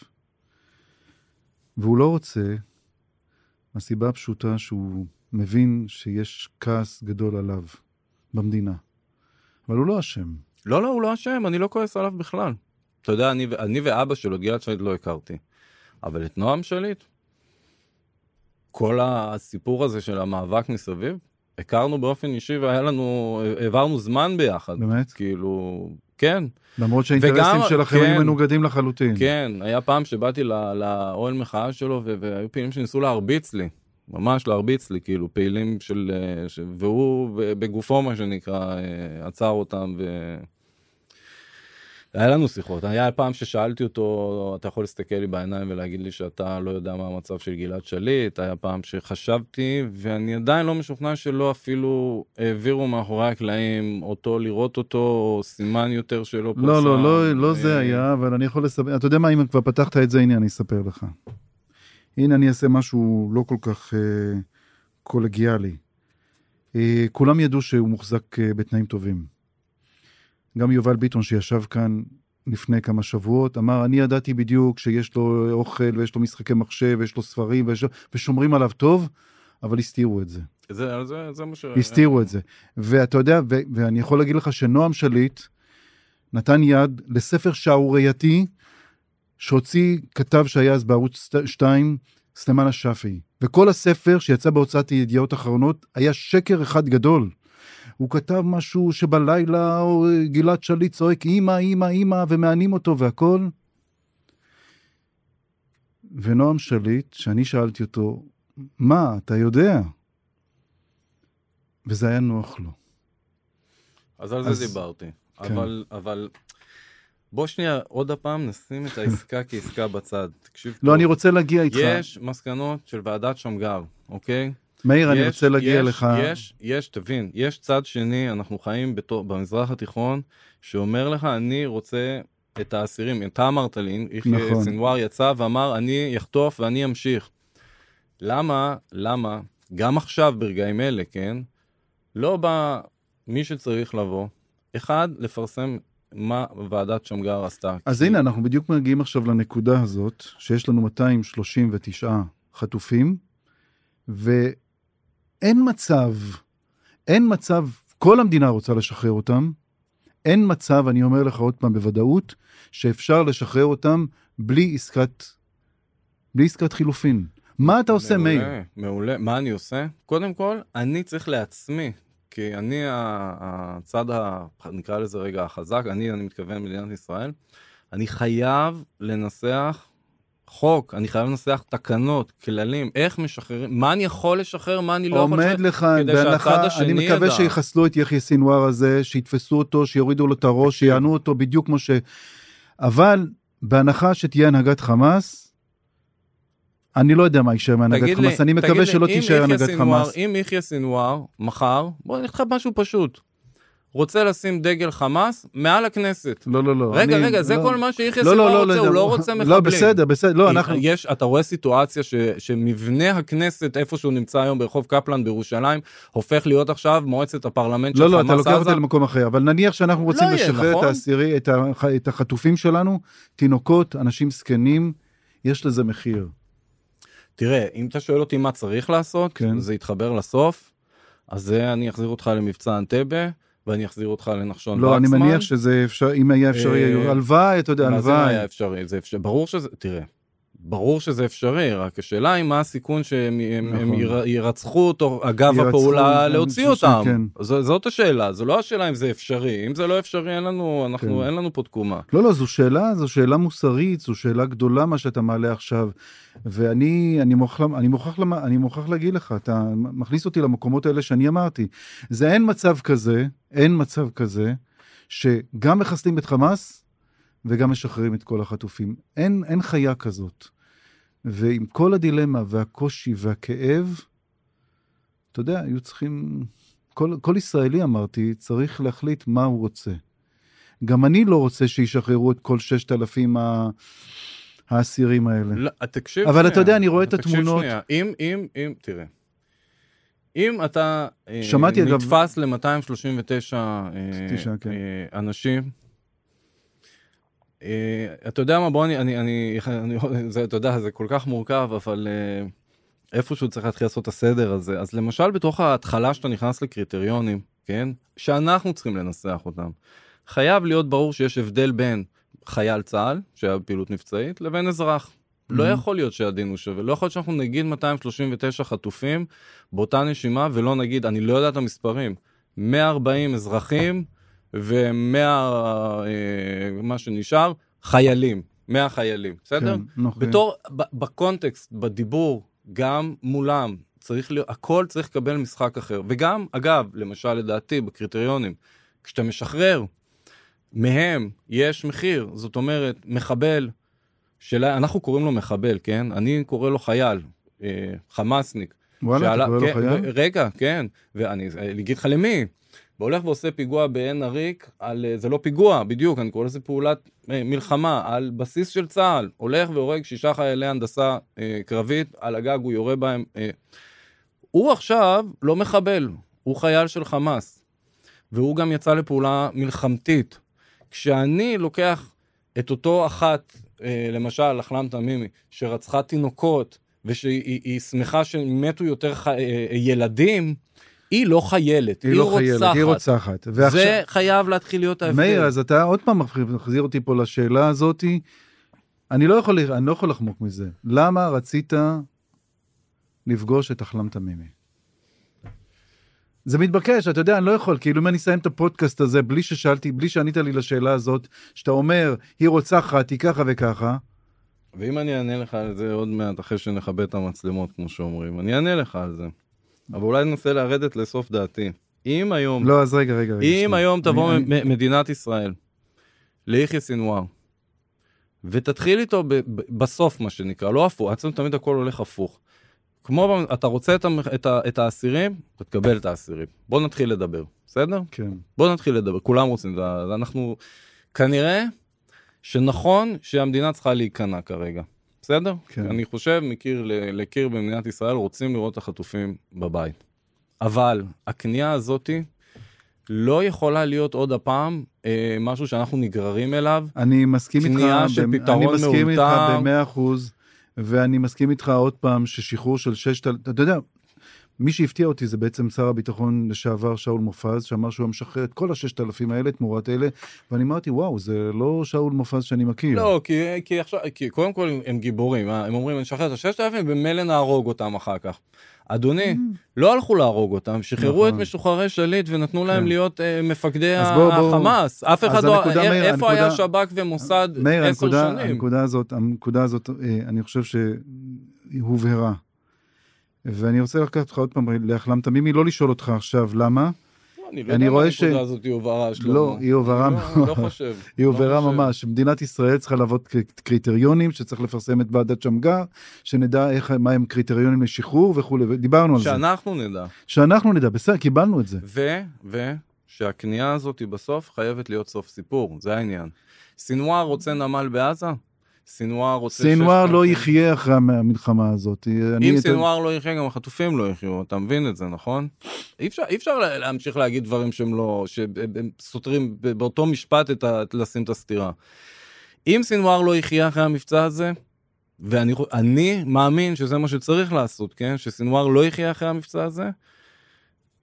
[SPEAKER 2] והוא לא רוצה, מהסיבה הפשוטה שהוא מבין שיש כעס גדול עליו במדינה. אבל הוא לא אשם.
[SPEAKER 3] לא, לא, הוא לא אשם, אני לא כועס עליו בכלל. אתה יודע, אני, אני ואבא שלו, את גלעד שליט, לא הכרתי. אבל את נועם שליט, כל הסיפור הזה של המאבק מסביב, הכרנו באופן אישי והיה לנו, העברנו זמן ביחד.
[SPEAKER 2] באמת?
[SPEAKER 3] כאילו, כן,
[SPEAKER 2] למרות שהאינטרסים
[SPEAKER 3] וגם-
[SPEAKER 2] שלכם
[SPEAKER 3] כן.
[SPEAKER 2] היו מנוגדים לחלוטין.
[SPEAKER 3] כן, היה פעם שבאתי לאוהל מחאה שלו והיו פעילים שניסו להרביץ לי. ממש להרביץ לי, כאילו פעילים של... אה, ש... והוא בגופו, מה שנקרא, אה, עצר אותם ו... היה לנו שיחות, היה פעם ששאלתי אותו, אתה יכול להסתכל לי בעיניים ולהגיד לי שאתה לא יודע מה המצב של גלעד שליט, היה פעם שחשבתי, ואני עדיין לא משוכנע שלא אפילו העבירו מאחורי הקלעים אותו לראות אותו, או סימן יותר שלא פורסם.
[SPEAKER 2] לא, לא, לא, לא זה
[SPEAKER 3] אה,
[SPEAKER 2] היה, אבל אני יכול לספר, אתה יודע מה, אם כבר פתחת את זה, הנה אני אספר לך. הנה אני אעשה משהו לא כל כך אה, קולגיאלי. אה, כולם ידעו שהוא מוחזק אה, בתנאים טובים. גם יובל ביטון שישב כאן לפני כמה שבועות, אמר, אני ידעתי בדיוק שיש לו אוכל ויש לו משחקי מחשב ויש לו ספרים ויש... ושומרים עליו טוב, אבל הסתירו את זה.
[SPEAKER 3] זה, זה, זה מה ש...
[SPEAKER 2] הסתירו את זה. ואתה יודע, ו- ואני יכול להגיד לך שנועם שליט נתן יד לספר שערורייתי שהוציא כתב שהיה אז בערוץ 2, סלימן השאפי. וכל הספר שיצא בהוצאת ידיעות אחרונות היה שקר אחד גדול. הוא כתב משהו שבלילה גלעד שליט צועק אמא, אמא, אמא, ומענים אותו והכל. ונועם שליט, שאני שאלתי אותו, מה, אתה יודע? וזה היה נוח לו.
[SPEAKER 3] אז על
[SPEAKER 2] אז-
[SPEAKER 3] זה דיברתי.
[SPEAKER 2] כן.
[SPEAKER 3] אבל, אבל, בוא שנייה, עוד הפעם נשים את העסקה כעסקה בצד. תקשיב.
[SPEAKER 2] לא, אני רוצה להגיע איתך.
[SPEAKER 3] יש מסקנות של ועדת שמגר, אוקיי?
[SPEAKER 2] מאיר, אני רוצה להגיע
[SPEAKER 3] יש-
[SPEAKER 2] לך.
[SPEAKER 3] יש, יש, תבין, יש צד שני, אנחנו חיים בתור, במזרח התיכון, שאומר לך, אני רוצה את האסירים. אתה אמרת לי,
[SPEAKER 2] נכון.
[SPEAKER 3] סנוואר יצא ואמר, אני אחטוף ואני אמשיך. למה, למה, גם עכשיו, ברגעים אלה, כן, לא בא מי שצריך לבוא, אחד, לפרסם מה ועדת שמגר עשתה.
[SPEAKER 2] אז
[SPEAKER 3] כי-
[SPEAKER 2] הנה, אנחנו בדיוק מגיעים עכשיו לנקודה הזאת, שיש לנו 239 חטופים, ואין מצב, אין מצב, כל המדינה רוצה לשחרר אותם, אין מצב, אני אומר לך עוד פעם בוודאות, שאפשר לשחרר אותם בלי עסקת, בלי עסקת חילופין. מה אתה עושה,
[SPEAKER 3] מעולה,
[SPEAKER 2] מאיר?
[SPEAKER 3] מעולה. מה אני עושה? קודם כל, אני צריך לעצמי, כי אני הצד, ה, נקרא לזה רגע החזק, אני, אני מתכוון מדינת ישראל, אני חייב לנסח חוק, אני חייב לנסח תקנות, כללים, איך משחררים, מה אני יכול לשחרר, מה אני לא יכול לשחרר.
[SPEAKER 2] עומד לך בהנחה, אני מקווה
[SPEAKER 3] ידע.
[SPEAKER 2] שיחסלו את יחיא סינואר הזה, שיתפסו אותו, שיורידו לו את הראש. שיענו אותו בדיוק כמו ש... אבל בהנחה שתהיה הנהגת חמאס, אני לא יודע מה יישאר מהנהגת
[SPEAKER 3] תגיד לי,
[SPEAKER 2] חמאס, אני מקווה
[SPEAKER 3] לי,
[SPEAKER 2] שלא תישאר הנהגת חמאס.
[SPEAKER 3] אם יחיא סינואר, מחר, בוא נלך לך משהו פשוט. רוצה לשים דגל חמאס מעל הכנסת.
[SPEAKER 2] לא, לא, לא.
[SPEAKER 3] רגע,
[SPEAKER 2] אני-
[SPEAKER 3] רגע, זה
[SPEAKER 2] לא.
[SPEAKER 3] כל מה שיחיא
[SPEAKER 2] לא,
[SPEAKER 3] סינואר
[SPEAKER 2] לא,
[SPEAKER 3] רוצה,
[SPEAKER 2] לא,
[SPEAKER 3] הוא
[SPEAKER 2] לא,
[SPEAKER 3] לא רוצה מחבלים.
[SPEAKER 2] לא, בסדר, בסדר, לא, אנחנו...
[SPEAKER 3] יש, אתה רואה סיטואציה ש, שמבנה הכנסת, איפה שהוא נמצא היום ברחוב קפלן בירושלים, הופך להיות עכשיו מועצת הפרלמנט של
[SPEAKER 2] לא, לא,
[SPEAKER 3] חמאס
[SPEAKER 2] אתה לוקח
[SPEAKER 3] עזה.
[SPEAKER 2] אותי למקום אחר, אבל נניח שאנחנו רוצים
[SPEAKER 3] לא
[SPEAKER 2] לשחרר את
[SPEAKER 3] נכון?
[SPEAKER 2] האסירי, את הח- את החטופים שלנו, תינוקות, אנשים זקנים, יש לזה מחיר.
[SPEAKER 3] תראה, אם אתה שואל אותי מה צריך לעשות,
[SPEAKER 2] כן.
[SPEAKER 3] זה יתחבר לסוף, אז זה אני אחזיר אותך למבצע אנטבה, ואני אחזיר אותך לנחשון
[SPEAKER 2] לא, אני
[SPEAKER 3] וקסמן.
[SPEAKER 2] מניח שזה אפשר, אם היה אפשרי,
[SPEAKER 3] אה,
[SPEAKER 2] הלוואי, אתה יודע,
[SPEAKER 3] מה זה מה
[SPEAKER 2] הלוואי.
[SPEAKER 3] היה אפשרי? זה אפשרי. ברור שזה, תראה, ברור שזה אפשרי, רק השאלה היא מה הסיכון שהם הם, הם
[SPEAKER 2] נכון.
[SPEAKER 3] יר- ירצחו אותו אגב
[SPEAKER 2] ירצחו,
[SPEAKER 3] הפעולה להוציא אותם.
[SPEAKER 2] שכן.
[SPEAKER 3] ז, זאת השאלה, זו לא השאלה אם זה אפשרי. אם זה לא אפשרי, אין לנו, אנחנו,
[SPEAKER 2] כן.
[SPEAKER 3] אין לנו פה תקומה.
[SPEAKER 2] לא, לא, זו שאלה, זו שאלה מוסרית, זו שאלה גדולה מה שאתה מעלה עכשיו. ואני אני מוכרח, אני מוכרח, אני מוכרח להגיד לך, אתה מכניס אותי למקומות האלה שאני אמרתי. זה אין מצב כזה, אין מצב כזה, שגם מחסלים את חמאס וגם משחררים את כל החטופים. אין, אין חיה כזאת. ועם כל הדילמה והקושי והכאב, אתה יודע, היו צריכים, כל, כל ישראלי אמרתי, צריך להחליט מה הוא רוצה. גם אני לא רוצה שישחררו את כל ששת אלפים ה- האסירים האלה.
[SPEAKER 3] לא, תקשיב
[SPEAKER 2] אבל
[SPEAKER 3] שנייה.
[SPEAKER 2] אתה יודע, אני רואה את
[SPEAKER 3] תקשיב
[SPEAKER 2] התמונות.
[SPEAKER 3] שנייה. אם, אם, אם, תראה. אם אתה אה,
[SPEAKER 2] שמעתי, אגב-
[SPEAKER 3] נתפס ל-239
[SPEAKER 2] תשע, כן.
[SPEAKER 3] אנשים, אה, אתה יודע מה, בוא אני, אני, אני, אני, זה, אתה יודע, זה כל כך מורכב, אבל אה, איפשהו צריך להתחיל לעשות את הסדר הזה. אז למשל, בתוך ההתחלה שאתה נכנס לקריטריונים, כן, שאנחנו צריכים לנסח אותם, חייב להיות ברור שיש הבדל בין חייל צה"ל, שהיה בפעילות מבצעית, לבין אזרח. לא
[SPEAKER 2] Mhm.
[SPEAKER 3] יכול להיות שהדין הוא שווה, לא יכול להיות שאנחנו נגיד 239 חטופים באותה נשימה ולא נגיד, אני לא יודע את המספרים, 140 אזרחים ו-100, מה שנשאר, חיילים, 100 חיילים, בסדר?
[SPEAKER 2] כן, נכון.
[SPEAKER 3] בתור, בקונטקסט, בדיבור, גם מולם, צריך להיות, הכל צריך לקבל משחק אחר. וגם, אגב, למשל, לדעתי, בקריטריונים, כשאתה משחרר, מהם יש מחיר, זאת אומרת, מחבל, של... אנחנו קוראים לו מחבל, כן? אני קורא לו חייל, אה, חמאסניק.
[SPEAKER 2] וואלה, אתה
[SPEAKER 3] שעלה-
[SPEAKER 2] קורא לו
[SPEAKER 3] כן,
[SPEAKER 2] חייל?
[SPEAKER 3] ו- רגע, כן, ואני אני אגיד לך למי. והולך ועושה פיגוע בעין עריק, על, אה, זה לא פיגוע, בדיוק, אני קורא לזה פעולת אה, מלחמה, על בסיס של צה"ל, הולך והורג שישה חיילי הנדסה אה, קרבית, על הגג הוא יורה בהם. אה. הוא עכשיו לא מחבל, הוא חייל של חמאס, והוא גם יצא לפעולה מלחמתית. כשאני לוקח את אותו אחת, אה, למשל, אחלם תמימי, שרצחה תינוקות, ושהיא היא שמחה שמתו יותר ח... אה, ילדים, היא לא חיילת,
[SPEAKER 2] היא
[SPEAKER 3] היא,
[SPEAKER 2] לא חיילת,
[SPEAKER 3] רוצחת.
[SPEAKER 2] היא רוצחת.
[SPEAKER 3] זה חייב להתחיל להיות ההבדל.
[SPEAKER 2] מאיר, אז אתה עוד פעם מחזיר אותי פה לשאלה הזאתי. אני לא יכול, אני לא יכול לחמוק מזה. למה רצית לפגוש את אחלם תמימי? זה מתבקש, אתה יודע, אני לא יכול, כאילו אם אני אסיים את הפודקאסט הזה בלי ששאלתי, בלי שענית לי לשאלה הזאת, שאתה אומר, היא רוצחת, היא ככה וככה,
[SPEAKER 3] ואם אני אענה לך על זה עוד מעט, אחרי שנכבה את המצלמות, כמו שאומרים, אני אענה לך על זה. אבל אולי ננסה לרדת לסוף דעתי. אם היום,
[SPEAKER 2] לא, אז רגע, רגע. רגע,
[SPEAKER 3] אם
[SPEAKER 2] שנייה.
[SPEAKER 3] היום תבוא
[SPEAKER 2] אני-
[SPEAKER 3] מ- מדינת ישראל ליחיא סינואר, ותתחיל איתו ב- ב- בסוף, מה שנקרא, לא הפוך, אצלנו תמיד הכל הולך הפוך. כמו, אתה רוצה את, המ- את, ה- את האסירים, אתה תקבל את האסירים. בוא נתחיל לדבר, בסדר?
[SPEAKER 2] כן.
[SPEAKER 3] בוא נתחיל לדבר, כולם רוצים, אנחנו, כנראה שנכון שהמדינה צריכה להיכנע כרגע, בסדר?
[SPEAKER 2] כן.
[SPEAKER 3] אני חושב, מקיר לקיר במדינת ישראל, רוצים לראות את החטופים בבית. אבל הכניעה הזאתי לא יכולה להיות עוד הפעם אה, משהו שאנחנו נגררים אליו.
[SPEAKER 2] אני מסכים איתך,
[SPEAKER 3] כניעה של
[SPEAKER 2] במ-
[SPEAKER 3] פתרון
[SPEAKER 2] אני מסכים איתך
[SPEAKER 3] מאולתר.
[SPEAKER 2] במאה אחוז, ואני מסכים איתך עוד פעם ששחרור של ששת אתה יודע, מי שהפתיע אותי זה בעצם שר הביטחון לשעבר שאול מופז, שאמר שהוא משחרר את כל הששת אלפים האלה תמורת אלה, ואני אמרתי, וואו, זה לא שאול מופז שאני מכיר.
[SPEAKER 3] לא, כי, כי עכשיו, כי קודם כל הם גיבורים, אה? הם אומרים, נשחרר את הששת אלפים, במילא נהרוג אותם אחר כך. אדוני, לא הלכו להרוג אותם, שחררו
[SPEAKER 2] Mm. נכון.
[SPEAKER 3] את משוחררי שליט ונתנו להם
[SPEAKER 2] כן.
[SPEAKER 3] להיות אה, מפקדי
[SPEAKER 2] אז בוא- בוא-
[SPEAKER 3] החמאס. אף אחד לא...
[SPEAKER 2] הנקודה,
[SPEAKER 3] אה,
[SPEAKER 2] מאיר,
[SPEAKER 3] איפה היה שב"כ ומוסד
[SPEAKER 2] מאיר,
[SPEAKER 3] עשר שנים?
[SPEAKER 2] הנקודה הזאת, הנקודה הזאת, אה, אני חושב שהיא הובהרה. ואני רוצה לקחת אותך עוד פעם לאחלם תמימי, לא לשאול אותך עכשיו למה,
[SPEAKER 3] אני לא
[SPEAKER 2] אני
[SPEAKER 3] יודע אם
[SPEAKER 2] רואה ש-
[SPEAKER 3] הנקודה הזאת היא הובהרה, שלמה.
[SPEAKER 2] לא, היא הובהרה
[SPEAKER 3] לא- לא. חושב.
[SPEAKER 2] היא
[SPEAKER 3] לא
[SPEAKER 2] הובהרה. ממש, מדינת ישראל צריכה לעבוד קריטריונים, שצריך לפרסם את ועדת שמגר, שנדע איך, מה הם קריטריונים לשחרור וכולי, ודיברנו על זה.
[SPEAKER 3] שאנחנו נדע.
[SPEAKER 2] שאנחנו נדע, בסדר, קיבלנו את זה.
[SPEAKER 3] ו, ו, שהכניעה הזאת בסוף חייבת להיות סוף סיפור, זה העניין. סינואר רוצה נמל בעזה? סינואר רוצה...
[SPEAKER 2] סינואר לא יחיה אחרי המלחמה הזאת.
[SPEAKER 3] אם סינואר לא יחיה, גם החטופים לא יחיו, אתה מבין את זה, נכון? אי אפשר, אי אפשר לה- להמשיך להגיד דברים שהם לא, שהם סותרים באותו משפט את ה, לשים את הסתירה. אם סינואר לא יחיה אחרי המבצע הזה, ואני מאמין שזה מה שצריך לעשות, כן? שסינואר לא יחיה אחרי המבצע הזה,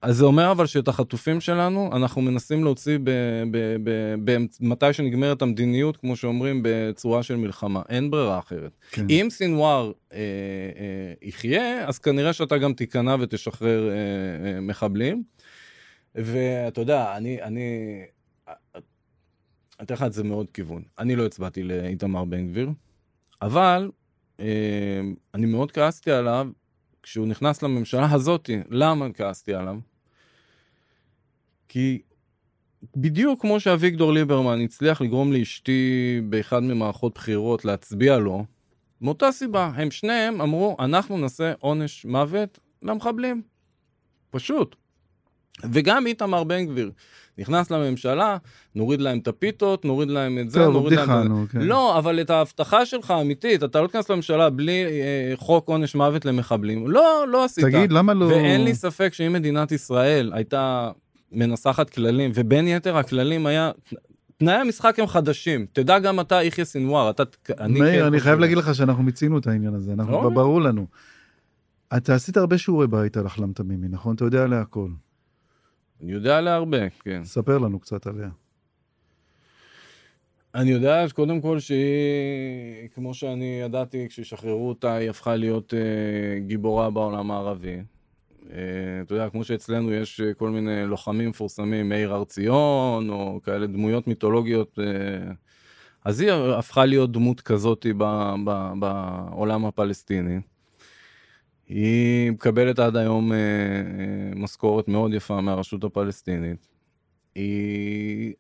[SPEAKER 3] אז זה אומר אבל שאת החטופים שלנו אנחנו מנסים להוציא ב, ב, ב, ב, מתי שנגמרת המדיניות, כמו שאומרים, בצורה של מלחמה. אין ברירה אחרת.
[SPEAKER 2] כן.
[SPEAKER 3] אם סינואר אה, אה, יחיה, אז כנראה שאתה גם תיכנע ותשחרר אה, אה, מחבלים. ואתה יודע, אני, אני, אני אתן לך את זה מאוד כיוון. אני לא הצבעתי לאיתמר בן גביר, אבל אה, אני מאוד כעסתי עליו כשהוא נכנס לממשלה הזאתי. למה כעסתי עליו? כי בדיוק כמו שאביגדור ליברמן הצליח לגרום לאשתי באחד ממערכות בחירות להצביע לו, מאותה סיבה, הם שניהם אמרו, אנחנו נעשה עונש מוות למחבלים. פשוט. וגם איתמר בן גביר נכנס לממשלה, נוריד להם את הפיתות, נוריד להם את זה,
[SPEAKER 2] טוב,
[SPEAKER 3] נוריד להם... את
[SPEAKER 2] בדיחה,
[SPEAKER 3] זה.
[SPEAKER 2] נו, כן.
[SPEAKER 3] לא, אבל את ההבטחה שלך האמיתית, אתה לא תיכנס לממשלה בלי אה, חוק עונש מוות למחבלים. לא, לא עשית.
[SPEAKER 2] תגיד, למה לא...
[SPEAKER 3] ואין לי ספק שאם מדינת ישראל הייתה מנסחת כללים, ובין יתר הכללים היה, תנאי המשחק הם חדשים. תדע גם אתה, יחיא סנוואר, אתה... אני
[SPEAKER 2] מאיר,
[SPEAKER 3] כן
[SPEAKER 2] אני חייב להגיד לך שאנחנו מיצינו את העניין הזה, אנחנו,
[SPEAKER 3] אוקיי.
[SPEAKER 2] ברור לנו. אתה עשית הרבה שיעורי בית על אחלם תמימי, נכון? אתה יודע עליה הכל.
[SPEAKER 3] אני יודע עליה הרבה, כן.
[SPEAKER 2] ספר לנו קצת עליה.
[SPEAKER 3] אני יודע קודם כל שהיא, כמו שאני ידעתי, כששחררו אותה, היא הפכה להיות אה, גיבורה בעולם הערבי. אה, אתה יודע, כמו שאצלנו יש אה, כל מיני לוחמים מפורסמים, מאיר הר ציון, או כאלה דמויות מיתולוגיות, אה, אז היא הפכה להיות דמות כזאת בעולם הפלסטיני. היא מקבלת עד היום משכורת מאוד יפה מהרשות הפלסטינית. היא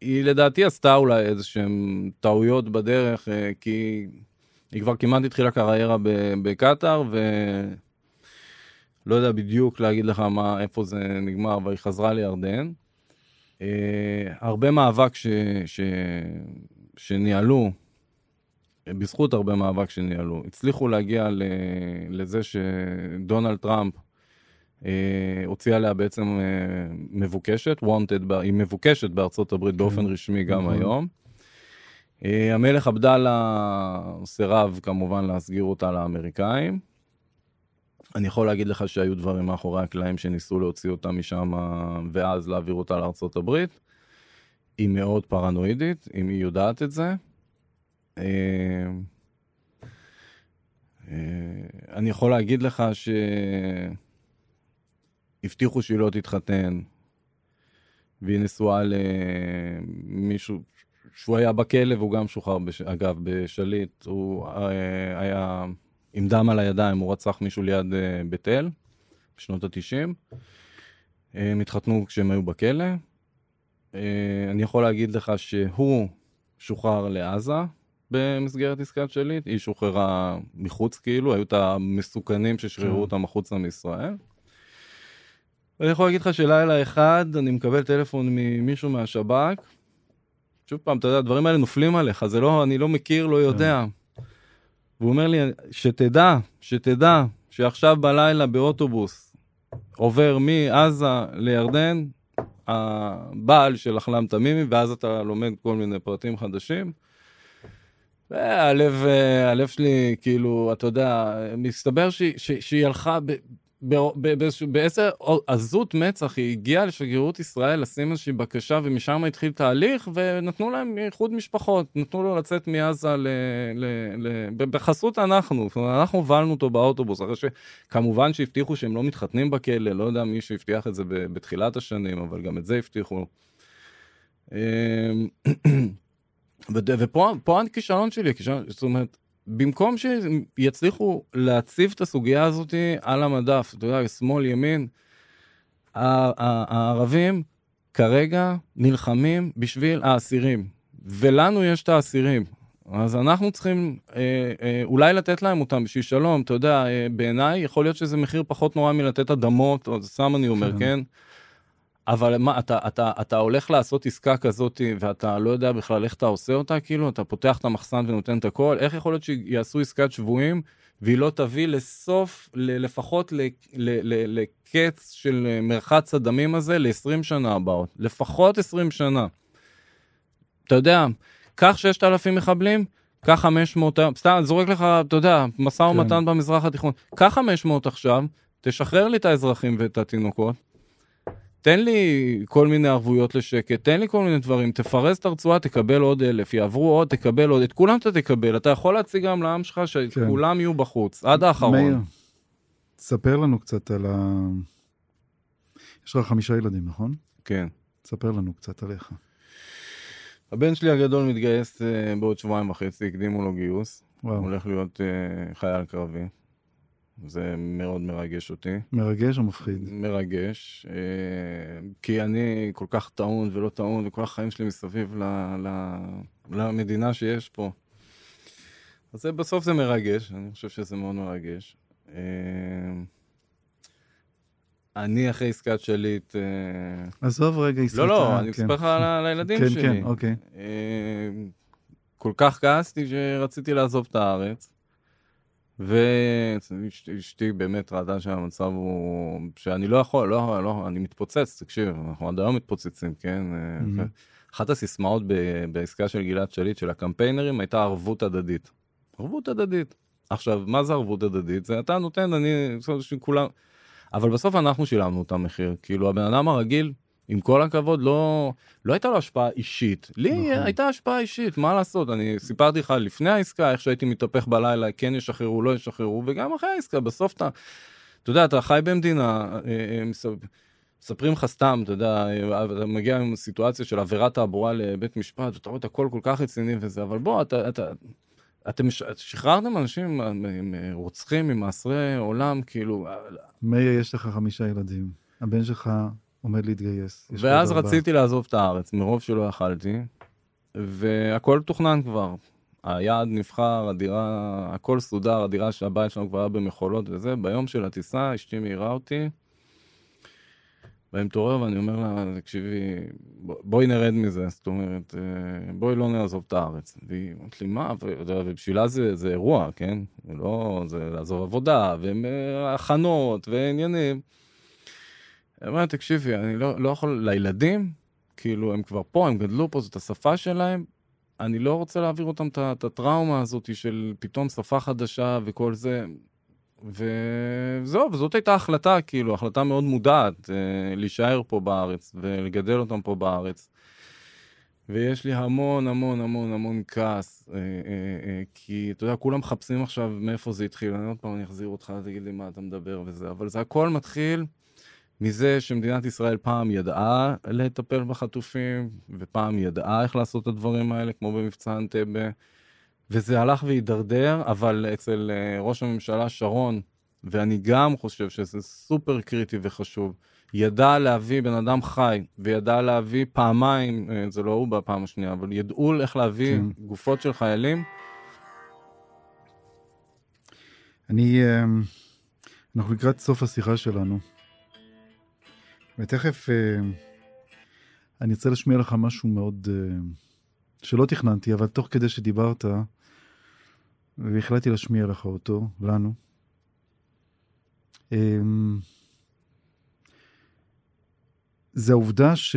[SPEAKER 3] היא לדעתי עשתה אולי איזה שהם טעויות בדרך, כי היא כבר כמעט התחילה קריירה בקטאר, ולא יודע בדיוק להגיד לך מה, איפה זה נגמר, אבל היא חזרה לירדן. אה, הרבה מאבק ש, ש, שניהלו, בזכות הרבה מאבק שניהלו, הצליחו להגיע ל, לזה שדונלד טראמפ אה, הוציא עליה בעצם אה, מבוקשת, wanted, היא מבוקשת בארצות הברית באופן רשמי גם
[SPEAKER 2] נכון.
[SPEAKER 3] היום. אה, המלך עבדאללה סירב כמובן להסגיר אותה לאמריקאים. אני יכול להגיד לך שהיו דברים מאחורי הקלעים שניסו להוציא אותה משם ואז להעביר אותה לארצות הברית. היא מאוד פרנואידית, אם היא יודעת את זה. אה, אה, אני יכול להגיד לך ש... הבטיחו שהיא לא תתחתן, והיא נשואה למישהו שהוא היה בכלא והוא גם שוחרר. אגב, בשליט. הוא אה, היה עם דם על הידיים, הוא רצח מישהו ליד אה, בית אל בשנות ה-90. הם התחתנו כשהם היו בכלא. אה, אני יכול להגיד לך שהוא שוחרר לעזה במסגרת עסקת שליט, היא שוחררה מחוץ כאילו, היו את המסוכנים ששחררו
[SPEAKER 2] כן.
[SPEAKER 3] אותם מחוצה מישראל. אני יכול להגיד לך שלילה אחד אני מקבל טלפון ממישהו מהשב"כ. שוב פעם, אתה יודע, הדברים האלה נופלים עליך, זה לא, אני לא מכיר, לא יודע. והוא אומר לי, שתדע, שתדע, שעכשיו בלילה באוטובוס עובר מעזה לירדן, הבעל של אחלם תמימי, ואז אתה לומד כל מיני פרטים חדשים. והלב, אה, הלב שלי, כאילו, אתה יודע, מסתבר שהיא, הלכה ב- ב- ב- באיזשהו- באיזה עזות מצח, היא הגיעה לשגרירות ישראל לשים איזושהי בקשה, ומשם התחיל תהליך, ונתנו להם איחוד משפחות, נתנו לו לצאת מעזה ל... ל, ל בחסות אנחנו, זאת אומרת, אנחנו הובלנו אותו באוטובוס, אחרי שכמובן שהבטיחו שהם לא מתחתנים בכלא, לא יודע מי שהבטיח את זה בתחילת השנים, אבל גם את זה הבטיחו. אמ, ופה פה הכישלון שלי, הכישלון, זאת אומרת, במקום שיצליחו להציב את הסוגיה הזאת על המדף, אתה יודע, שמאל, ימין, הערבים כרגע נלחמים בשביל האסירים, ולנו יש את האסירים. אז אנחנו צריכים אה, אה, אולי לתת להם אותם בשביל שלום, אתה יודע, אה, בעיניי יכול להיות שזה מחיר פחות נורא מלתת אדמות, או סתם אני אומר,
[SPEAKER 2] כן.
[SPEAKER 3] כן? אבל מה, אתה, אתה, אתה הולך לעשות עסקה כזאת ואתה לא יודע בכלל איך אתה עושה אותה, כאילו, אתה פותח את המחסן ונותן את הכל, איך יכול להיות שיעשו עסקת שבויים והיא לא תביא לסוף, ל, לפחות ל, ל, ל, לקץ של מרחץ הדמים הזה ל-20 שנה הבאות, לפחות 20 שנה. אתה יודע, קח 6,000 מחבלים, קח 500, סתם, זורק לך, אתה יודע, משא ומתן במזרח התיכון, קח 500 עכשיו, תשחרר לי את האזרחים ואת התינוקות. תן לי כל מיני ערבויות לשקט, תן לי כל מיני דברים, תפרז את הרצועה, תקבל עוד אלף, יעברו עוד, תקבל עוד, את כולם אתה תקבל, אתה יכול להציג גם לעם שלך שכולם יהיו בחוץ, עד
[SPEAKER 2] מאיר,
[SPEAKER 3] האחרון.
[SPEAKER 2] תספר לנו קצת על ה... יש לך חמישה ילדים, נכון?
[SPEAKER 3] כן.
[SPEAKER 2] תספר לנו קצת עליך.
[SPEAKER 3] הבן שלי הגדול מתגייס אה, בעוד שבועיים וחצי, הקדימו לו גיוס, הוא
[SPEAKER 2] וואו,
[SPEAKER 3] הולך להיות אה, חייל קרבי. זה מאוד מרגש אותי.
[SPEAKER 2] מרגש או מפחיד?
[SPEAKER 3] מרגש, אה, כי אני כל כך טעון ולא טעון, וכל החיים שלי מסביב ל, ל, למדינה שיש פה. אז זה, בסוף זה מרגש, אני חושב שזה מאוד מרגש. אה, אני אחרי עסקת שליט, אה,
[SPEAKER 2] עזוב רגע,
[SPEAKER 3] לא, לא,
[SPEAKER 2] הסתכלת,
[SPEAKER 3] אני
[SPEAKER 2] כן.
[SPEAKER 3] מספר לך על הילדים
[SPEAKER 2] כן,
[SPEAKER 3] שלי.
[SPEAKER 2] כן, אוקיי.
[SPEAKER 3] אה, כל כך כעסתי שרציתי לעזוב את הארץ. ואשתי באמת ראתה שהמצב הוא, שאני לא יכול, לא, לא, אני מתפוצץ, תקשיב, אנחנו עד היום מתפוצצים, כן?
[SPEAKER 2] Mhm.
[SPEAKER 3] אחת הסיסמאות ב- בעסקה של גלעד שליט, של הקמפיינרים, הייתה ערבות הדדית. ערבות הדדית. עכשיו, מה זה ערבות הדדית? זה אתה נותן, אני, שכולם... אבל בסוף אנחנו שילמנו את המחיר. כאילו, הבן אדם הרגיל, עם כל הכבוד, לא, לא הייתה לו השפעה אישית. לי
[SPEAKER 2] נכון.
[SPEAKER 3] הייתה השפעה אישית, מה לעשות? אני סיפרתי לך לפני העסקה, איך שהייתי מתהפך בלילה, כן ישחררו, לא ישחררו, וגם אחרי העסקה, בסוף אתה, אתה יודע, אתה חי במדינה, אה, אה, מס- מספרים לך סתם, אתה יודע, אה, אתה מגיע עם סיטואציה של עבירת תעבורה לבית משפט, ואתה רואה את הכל כל כך רציני וזה, אבל בוא, אתה, אתה, אתם שחררתם אנשים עם, רוצחים, עם מאסרי עולם, כאילו,
[SPEAKER 2] מאיר, יש לך חמישה ילדים. הבן שלך עומד להתגייס.
[SPEAKER 3] ואז. רציתי לעזוב את הארץ, מרוב שלא יכלתי, והכל תוכנן כבר. היעד נבחר, הדירה, הכל סודר, הדירה שהבית שלנו כבר היה במחולות וזה, ביום של הטיסה אשתי מעירה אותי, ואני מתעורר ואני אומר לה, תקשיבי, בוא- בואי נרד מזה, זאת אומרת, אה, בואי לא נעזוב את הארץ. והיא אומרת לי, מה, ובשבילה זה, זה אירוע, כן? זה לא, זה לעזוב עבודה, והכנות, ועניינים. אומרת, תקשיבי, אני לא, לא יכול, לילדים, כאילו, הם כבר פה, הם גדלו פה, זאת השפה שלהם, אני לא רוצה להעביר אותם את הטראומה הזאת של פתאום שפה חדשה וכל זה. וזהו, וזאת הייתה החלטה, כאילו, החלטה מאוד מודעת, אה, להישאר פה בארץ ולגדל אותם פה בארץ. ויש לי המון המון המון המון כעס, אה, אה, אה, כי אתה יודע, כולם מחפשים עכשיו מאיפה זה התחיל, אני עוד פעם אני אחזיר אותך, תגיד לי מה אתה מדבר וזה, אבל זה הכל מתחיל מזה שמדינת ישראל פעם ידעה לטפל בחטופים, ופעם ידעה איך לעשות את הדברים האלה, כמו במבצע אנטבה, וזה הלך והידרדר, אבל אצל אה, ראש הממשלה שרון, ואני גם חושב שזה סופר קריטי וחשוב, ידע להביא בן אדם חי, וידע להביא פעמיים, אה, זה לא הוא בפעם השנייה, אבל ידעו איך להביא
[SPEAKER 2] כן.
[SPEAKER 3] גופות של חיילים.
[SPEAKER 2] אני, אה, אנחנו לקראת סוף השיחה שלנו, ותכף אה, אני רוצה להשמיע לך משהו מאוד, אה, שלא תכננתי, אבל תוך כדי שדיברת, והחלטתי להשמיע לך אותו, לנו. אה, זה העובדה ש...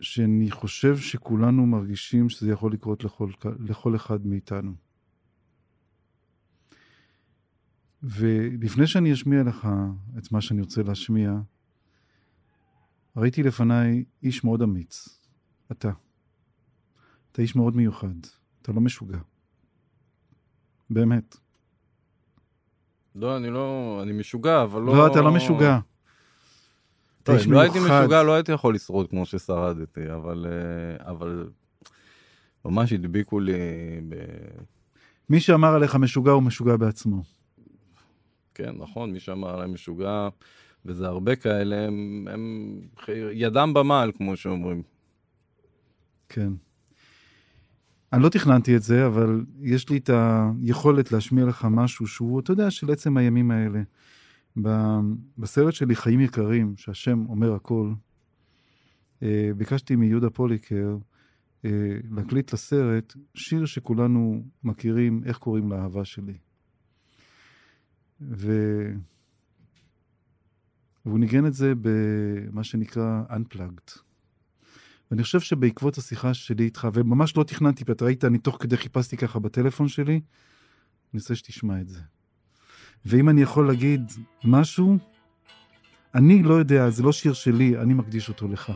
[SPEAKER 2] שאני חושב שכולנו מרגישים שזה יכול לקרות לכל, לכל אחד מאיתנו. ולפני שאני אשמיע לך את מה שאני רוצה להשמיע, ראיתי לפניי איש מאוד אמיץ, אתה. אתה איש מאוד מיוחד, אתה לא משוגע. באמת.
[SPEAKER 3] לא, אני לא, אני משוגע, אבל לא...
[SPEAKER 2] לא, אתה לא משוגע. אתה
[SPEAKER 3] טוב,
[SPEAKER 2] איש
[SPEAKER 3] אם לא הייתי
[SPEAKER 2] מיוחד.
[SPEAKER 3] משוגע, לא הייתי יכול לשרוד כמו ששרדתי, אבל, אה, אבל ממש הדביקו לי, ב...
[SPEAKER 2] מי שאמר עליך משוגע הוא משוגע בעצמו.
[SPEAKER 3] כן, נכון, מי שאמר עליי משוגע, וזה הרבה כאלה, הם, הם ידם במעל, כמו שאומרים.
[SPEAKER 2] כן. אני לא תכננתי את זה, אבל יש לי את היכולת להשמיע לך משהו שהוא, אתה יודע, של עצם הימים האלה. בסרט שלי, חיים יקרים, שהשם אומר הכל, אה, ביקשתי מיהודה פוליקר אה, להקליט לסרט שיר שכולנו מכירים, איך קוראים לאהבה שלי. ו... והוא ניגן את זה במה שנקרא Unplugged. ואני חושב שבעקבות השיחה שלי איתך, וממש לא תכננתי, ואתה ראית, אני תוך כדי חיפשתי ככה בטלפון שלי, אני רוצה שתשמע את זה. ואם אני יכול להגיד משהו, אני לא יודע, זה לא שיר שלי, אני מקדיש אותו לך.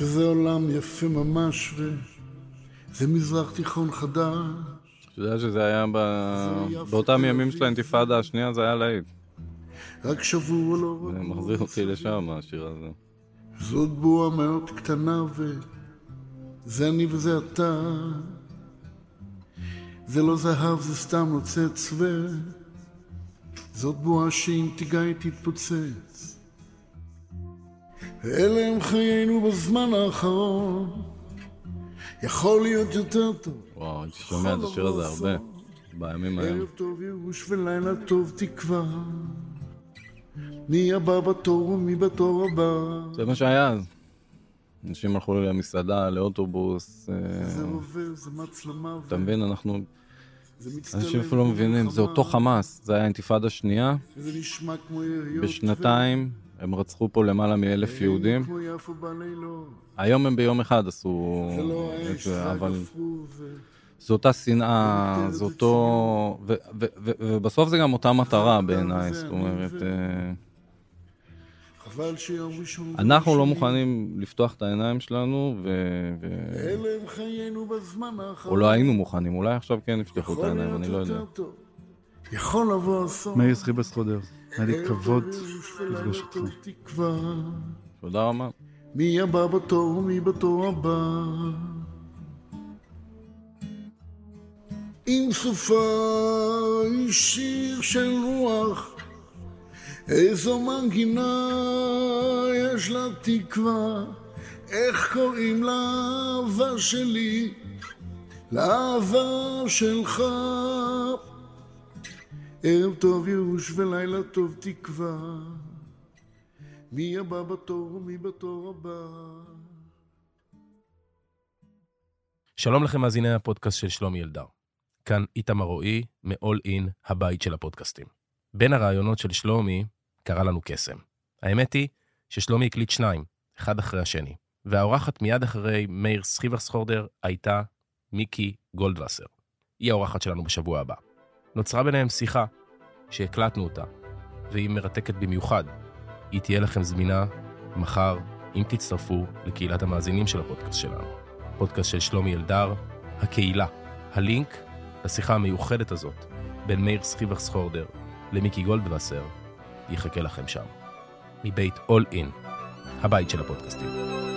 [SPEAKER 6] וזה עולם יפה ממש, וזה מזרח תיכון חדש.
[SPEAKER 3] אתה יודע שזה היה ב... באותם ימים של האינתיפאדה השנייה, זה היה להיט.
[SPEAKER 6] רק שבוע לא
[SPEAKER 3] זה
[SPEAKER 6] רגוע.
[SPEAKER 3] מחזיר אותי לשם, השיר הזה.
[SPEAKER 6] זאת בועה מאוד קטנה, וזה אני וזה אתה. זה לא זהב, זה סתם נוצץ, וזאת בועה שאם תיגע היא תתפוצץ. אלה הם חיינו בזמן האחרון. יכול להיות יותר טוב.
[SPEAKER 3] וואו, הייתי שומע את השיר הזה הרבה, בימים ההם.
[SPEAKER 6] ערב טוב ייאוש ולילה טוב תקווה. מי הבא בתור ומי בתור הבא.
[SPEAKER 3] זה מה שהיה אז. אנשים הלכו למסעדה, לאוטובוס, אה,
[SPEAKER 6] זה רובה, זה מצלמה.
[SPEAKER 3] אתה מבין, אנחנו. אנשים אפילו לא מבינים, זה אותו חמאס, זה היה אינתיפאדה שנייה. בשנתיים הם רצחו פה למעלה מאלף יהודים. היום הם ביום אחד עשו
[SPEAKER 6] לא
[SPEAKER 3] את זה, אבל זו אותה שנאה,
[SPEAKER 6] זה
[SPEAKER 3] זה אותו... ובסוף זה גם אותה מטרה בעיניי, זאת אומרת, אה,
[SPEAKER 6] חבל שיום ראשון...
[SPEAKER 3] אנחנו לא. מוכנים לפתוח את העיניים שלנו, ו-
[SPEAKER 6] אלה הם חיינו בזמן האחרון.
[SPEAKER 3] או לא היינו מוכנים, אולי עכשיו כן יפתחו את העיניים, אני לא יודע.
[SPEAKER 6] יותר טוב. יכול לבוא אסון.
[SPEAKER 2] מאיר סחיבס חודר, היה לי כבוד לפגוש אותך.
[SPEAKER 3] תודה רבה.
[SPEAKER 6] מי הבא בתור ומי בתור הבא. אם סופה היא שיר של רוח, איזו מנגינה יש לה תקווה, איך קוראים לאהבה שלי, לאהבה שלך. ערב טוב ייאוש ולילה טוב תקווה. מי הבא בתור ומי בתור הבא.
[SPEAKER 1] שלום לכם מאזיני הפודקאסט של שלומי אלדר. כאן איתמר רועי, מ-all in, הבית של הפודקאסטים. בין הרעיונות של שלומי קרה לנו קסם. האמת היא ששלומי הקליט שניים, אחד אחרי השני, והאורחת מיד אחרי מאיר סחיברסחורדר הייתה מיקי גולדווסר. היא האורחת שלנו בשבוע הבא. נוצרה ביניהם שיחה שהקלטנו אותה, והיא מרתקת במיוחד. היא תהיה לכם זמינה מחר, אם תצטרפו לקהילת המאזינים של הפודקאסט שלנו. פודקאסט של שלומי אלדר, הקהילה. הלינק לשיחה המיוחדת הזאת בין מאיר סחיבך סחורדר למיקי גולדווסר יחכה לכם שם. מבית All In, הבית של הפודקאסטים.